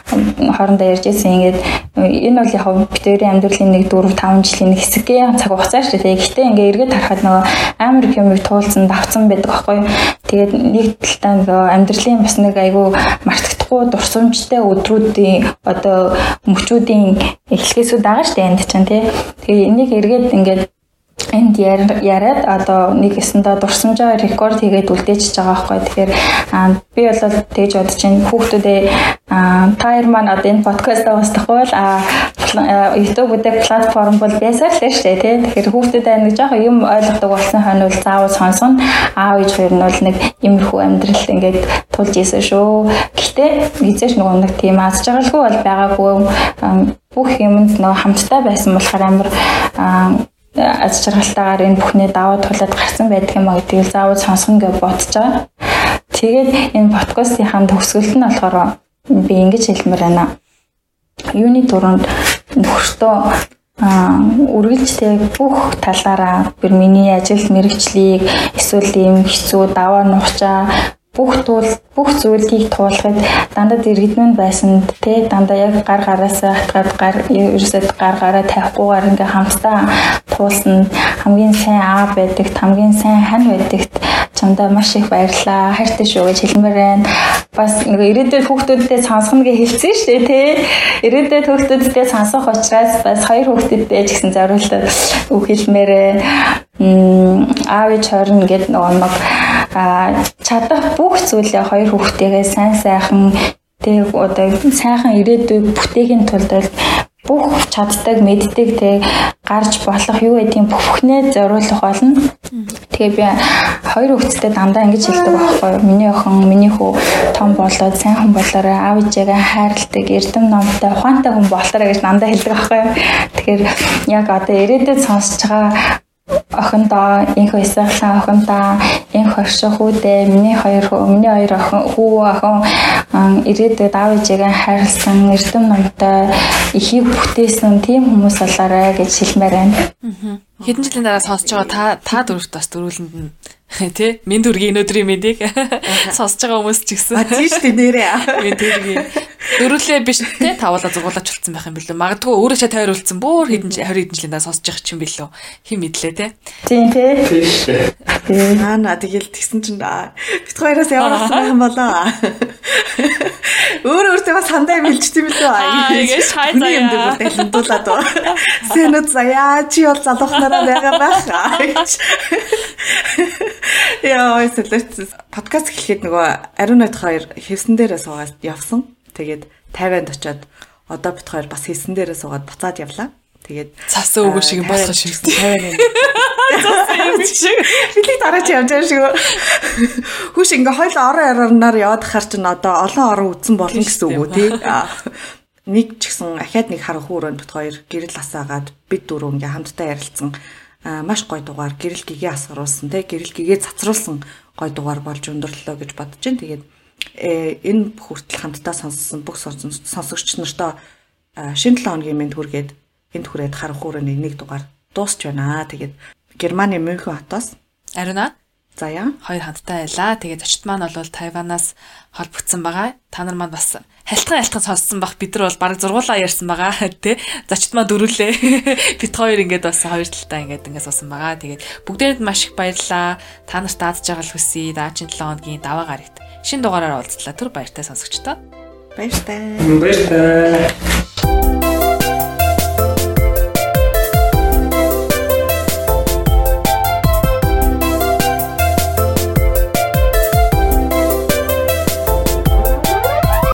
Speaker 4: хоорондоо ярьж ирсэн ингээд энэ бол яг хоёрын амьдралын нэг 4 5 жилийн нэг хэсгийн цаг хугацаа шүү дээ. Гэхдээ ингээд эргээд харахад нөгөө амар их юмыг туулсан давцсан байдаг байхгүй. Тэгээд нэг талдаа нөгөө амьдралын бас нэг айгүй мартагдахгүй дурсамжтай өдрүүдийн одоо мөчүүдийн эхлэхээс байгаа шүү дээ энд чинь тий. Тэгээ энийг эргээд ингээд энд яриад одоо нэг эсэндээ дурсамжаа рекорд хийгээд үлдээчихэж байгаа байхгүй. Тэгэхээр би бол тэгж бодож чинь хүүхдүүдээ тайр маань одоо энэ подкастаа устгахгүй бол YouTube гэдэг платформ бол байсаар л шүү дээ тий. Тэгэхээр хүүхдүүдээ нэг жоохон юм ойлгодог болсон хойно бол заавал сонсгоно. Аав ээж хоёр нь бол нэг иймэрхүү амьдралд ингээд тулж ийсэн шүү. Гэтэ эзэж нөгөө нэг тийм аз жаргалгүй бол байгаагүй бүх юмд нөгөө хамтдаа байсан болохоор амар аз жаргалтайгаар энэ бүхний даваа тулаад гарсан байдаг юм а гэдгийг заавал сонсгоно гэж бодож байгаа. Тэгээд энэ подкастын төгсгөлт нь болохоор би ингэж хэлмээр байна. Юуны дуранд нөхөртөө үргэлжтэй бүх талаараа бүр миний ажил мэрэгчлийг эсвэл ийм хэцүү даваа нухчаа бүх туул бүх зүйлийг туулахад дандаа иргэдмэн байсан те дандаа яг гар гараасаа хатгаад гар ерөөсөд гар гараа тавихгүйгээр ингээ хамтдаа туулсан. Хамгийн сайн аа байдагт хамгийн сайн хань байдагт чамдаа маш их баярлаа хайртай шүү гэж хэлмээр байна бас нэг ирээдүйд хүүхдүүдтэй сонсгоно гэж хэлсэн шүү дээ тий ирээдүйд хүүхдүүдтэй сонсох учраас бас хоёр хүүхдүүдтэй ч гэсэн зориултад үг хэлмээр аав ээж хорин гэдэг нөгөө нэг чадах бүх зүйлээ хоёр хүүхдтэйгээ сайн сайхан тэг одоо сайхан ирээдүй бүтээхийн тулд бүх чаддаг мэддэг тэг гарч болох юу гэдгийг бүхнээ зориулах болно. Тэгээ би хоёр хүүхэдтэй дандаа ингэж хэлдэг байхгүй юу? Миний охин, миний хүү том болоод сайн хүн болоорой, аав ээжээгээ хайрладаг, эрдэм номтой, ухаантай хүн болоорой гэж дандаа хэлдэг байхгүй юу? Тэгэхээр яг одоо ирээдүйд сонсож байгаа охиндоо инх байсаглан охиндоо инх орших хүүдээ миний хоёр миний хоёр охин хүү охин ирээдүйд аав ээжээгээ хайрлсан эрдэм номтой ихийг бүтээсэн тийм хүмүүс болоорой гэж хэлмээр байна.
Speaker 2: Хэдэн жилийн дараа сонсож байгаа та та дөрөвт бас дөрүүлэнд нь тий минь дүргийн өнөөдрийн мэдийг сонсож байгаа хүмүүс ч гэсэн.
Speaker 1: А тийм шүү дээ нэрээ.
Speaker 2: Минь дүргийн дөрүлээ биш тий тавуулаа зугуулаач болцсон байх юм билүү. Магадгүй өөрөө ч тайруулсан бүр хэдэн 20 хэдэн жилийн дараа сонсож байгаа ч юм билүү. Хим мэдлээ тий.
Speaker 4: Тийм тий.
Speaker 1: Тийм. Аа на тэгэл тэгсэн чинь бит хоёроос ямар болсон юм болоо. Өөр өөртөө бас хандаа мэлжсэн юм билүү.
Speaker 2: Аа ингэ шай заяа.
Speaker 1: Юм дээр дэлгэнтуулаад. Сэнэт заяа чи бол залуухнараа байгаа байх. Яа, эсвэл подкаст эхлэхэд нөгөө Ариун найд хоёр хэвсэн дээрээ суугаад явсан. Тэгээд 50-нд очиод одоо бит хоёр бас хэвсэн дээрээ суугаад буцаад явлаа. Тэгээд
Speaker 2: цас өгөө шиг болох шиг
Speaker 1: 50-ны. Бидний дараа чи явж байгаа шиг. Хүүш ингээ хойл орон орноор яваад хахаар чинь одоо олон орон үтсэн болно гэсэн үг үү тий. Нэг ч гэсэн ахаад нэг харанхуй өрөөнд бит хоёр гэрэл асаагаад бид дөрөв ингээ хамтдаа ярилцсан маш гой дугаар гэрэл гэгээ асгаруулсан те гэрэл гэгээ цацруулсан гой дугаар болж өндөрлөө гэж бодож байна. Тэгээд энэ хүртэл хамтдаа сонссон бүх сонсогч нартаа шинэ 7 хоногийн мэнд хүргээд энд хүрээд харанхуурын нэг дугаар дуусч байна. Тэгээд Германы Мюнхен хотоос
Speaker 2: Ариуна
Speaker 1: Заяа.
Speaker 2: Хоёр хамтдаа байлаа. Тэгээд зочд маань бол Тайванаас холбогдсон байгаа. Та нар маань бас хальтган хальтган сонссон бах бид нар бол бараг зургуулаа ярьсан байгаа тий. Зочд маань дөрүлээ. Бид хоёр ингээд бас хоёр талдаа ингээд ингээд суусан байгаа. Тэгээд бүгдээрэнд маш их баярлалаа. Та нарт даадж байгаа л хүсье. Даачийн 7 хоногийн даваа гарагт шин дугаараар уулзлаа. Түр баяртай сонсогчдоо.
Speaker 1: Баяртай.
Speaker 3: Баяртай.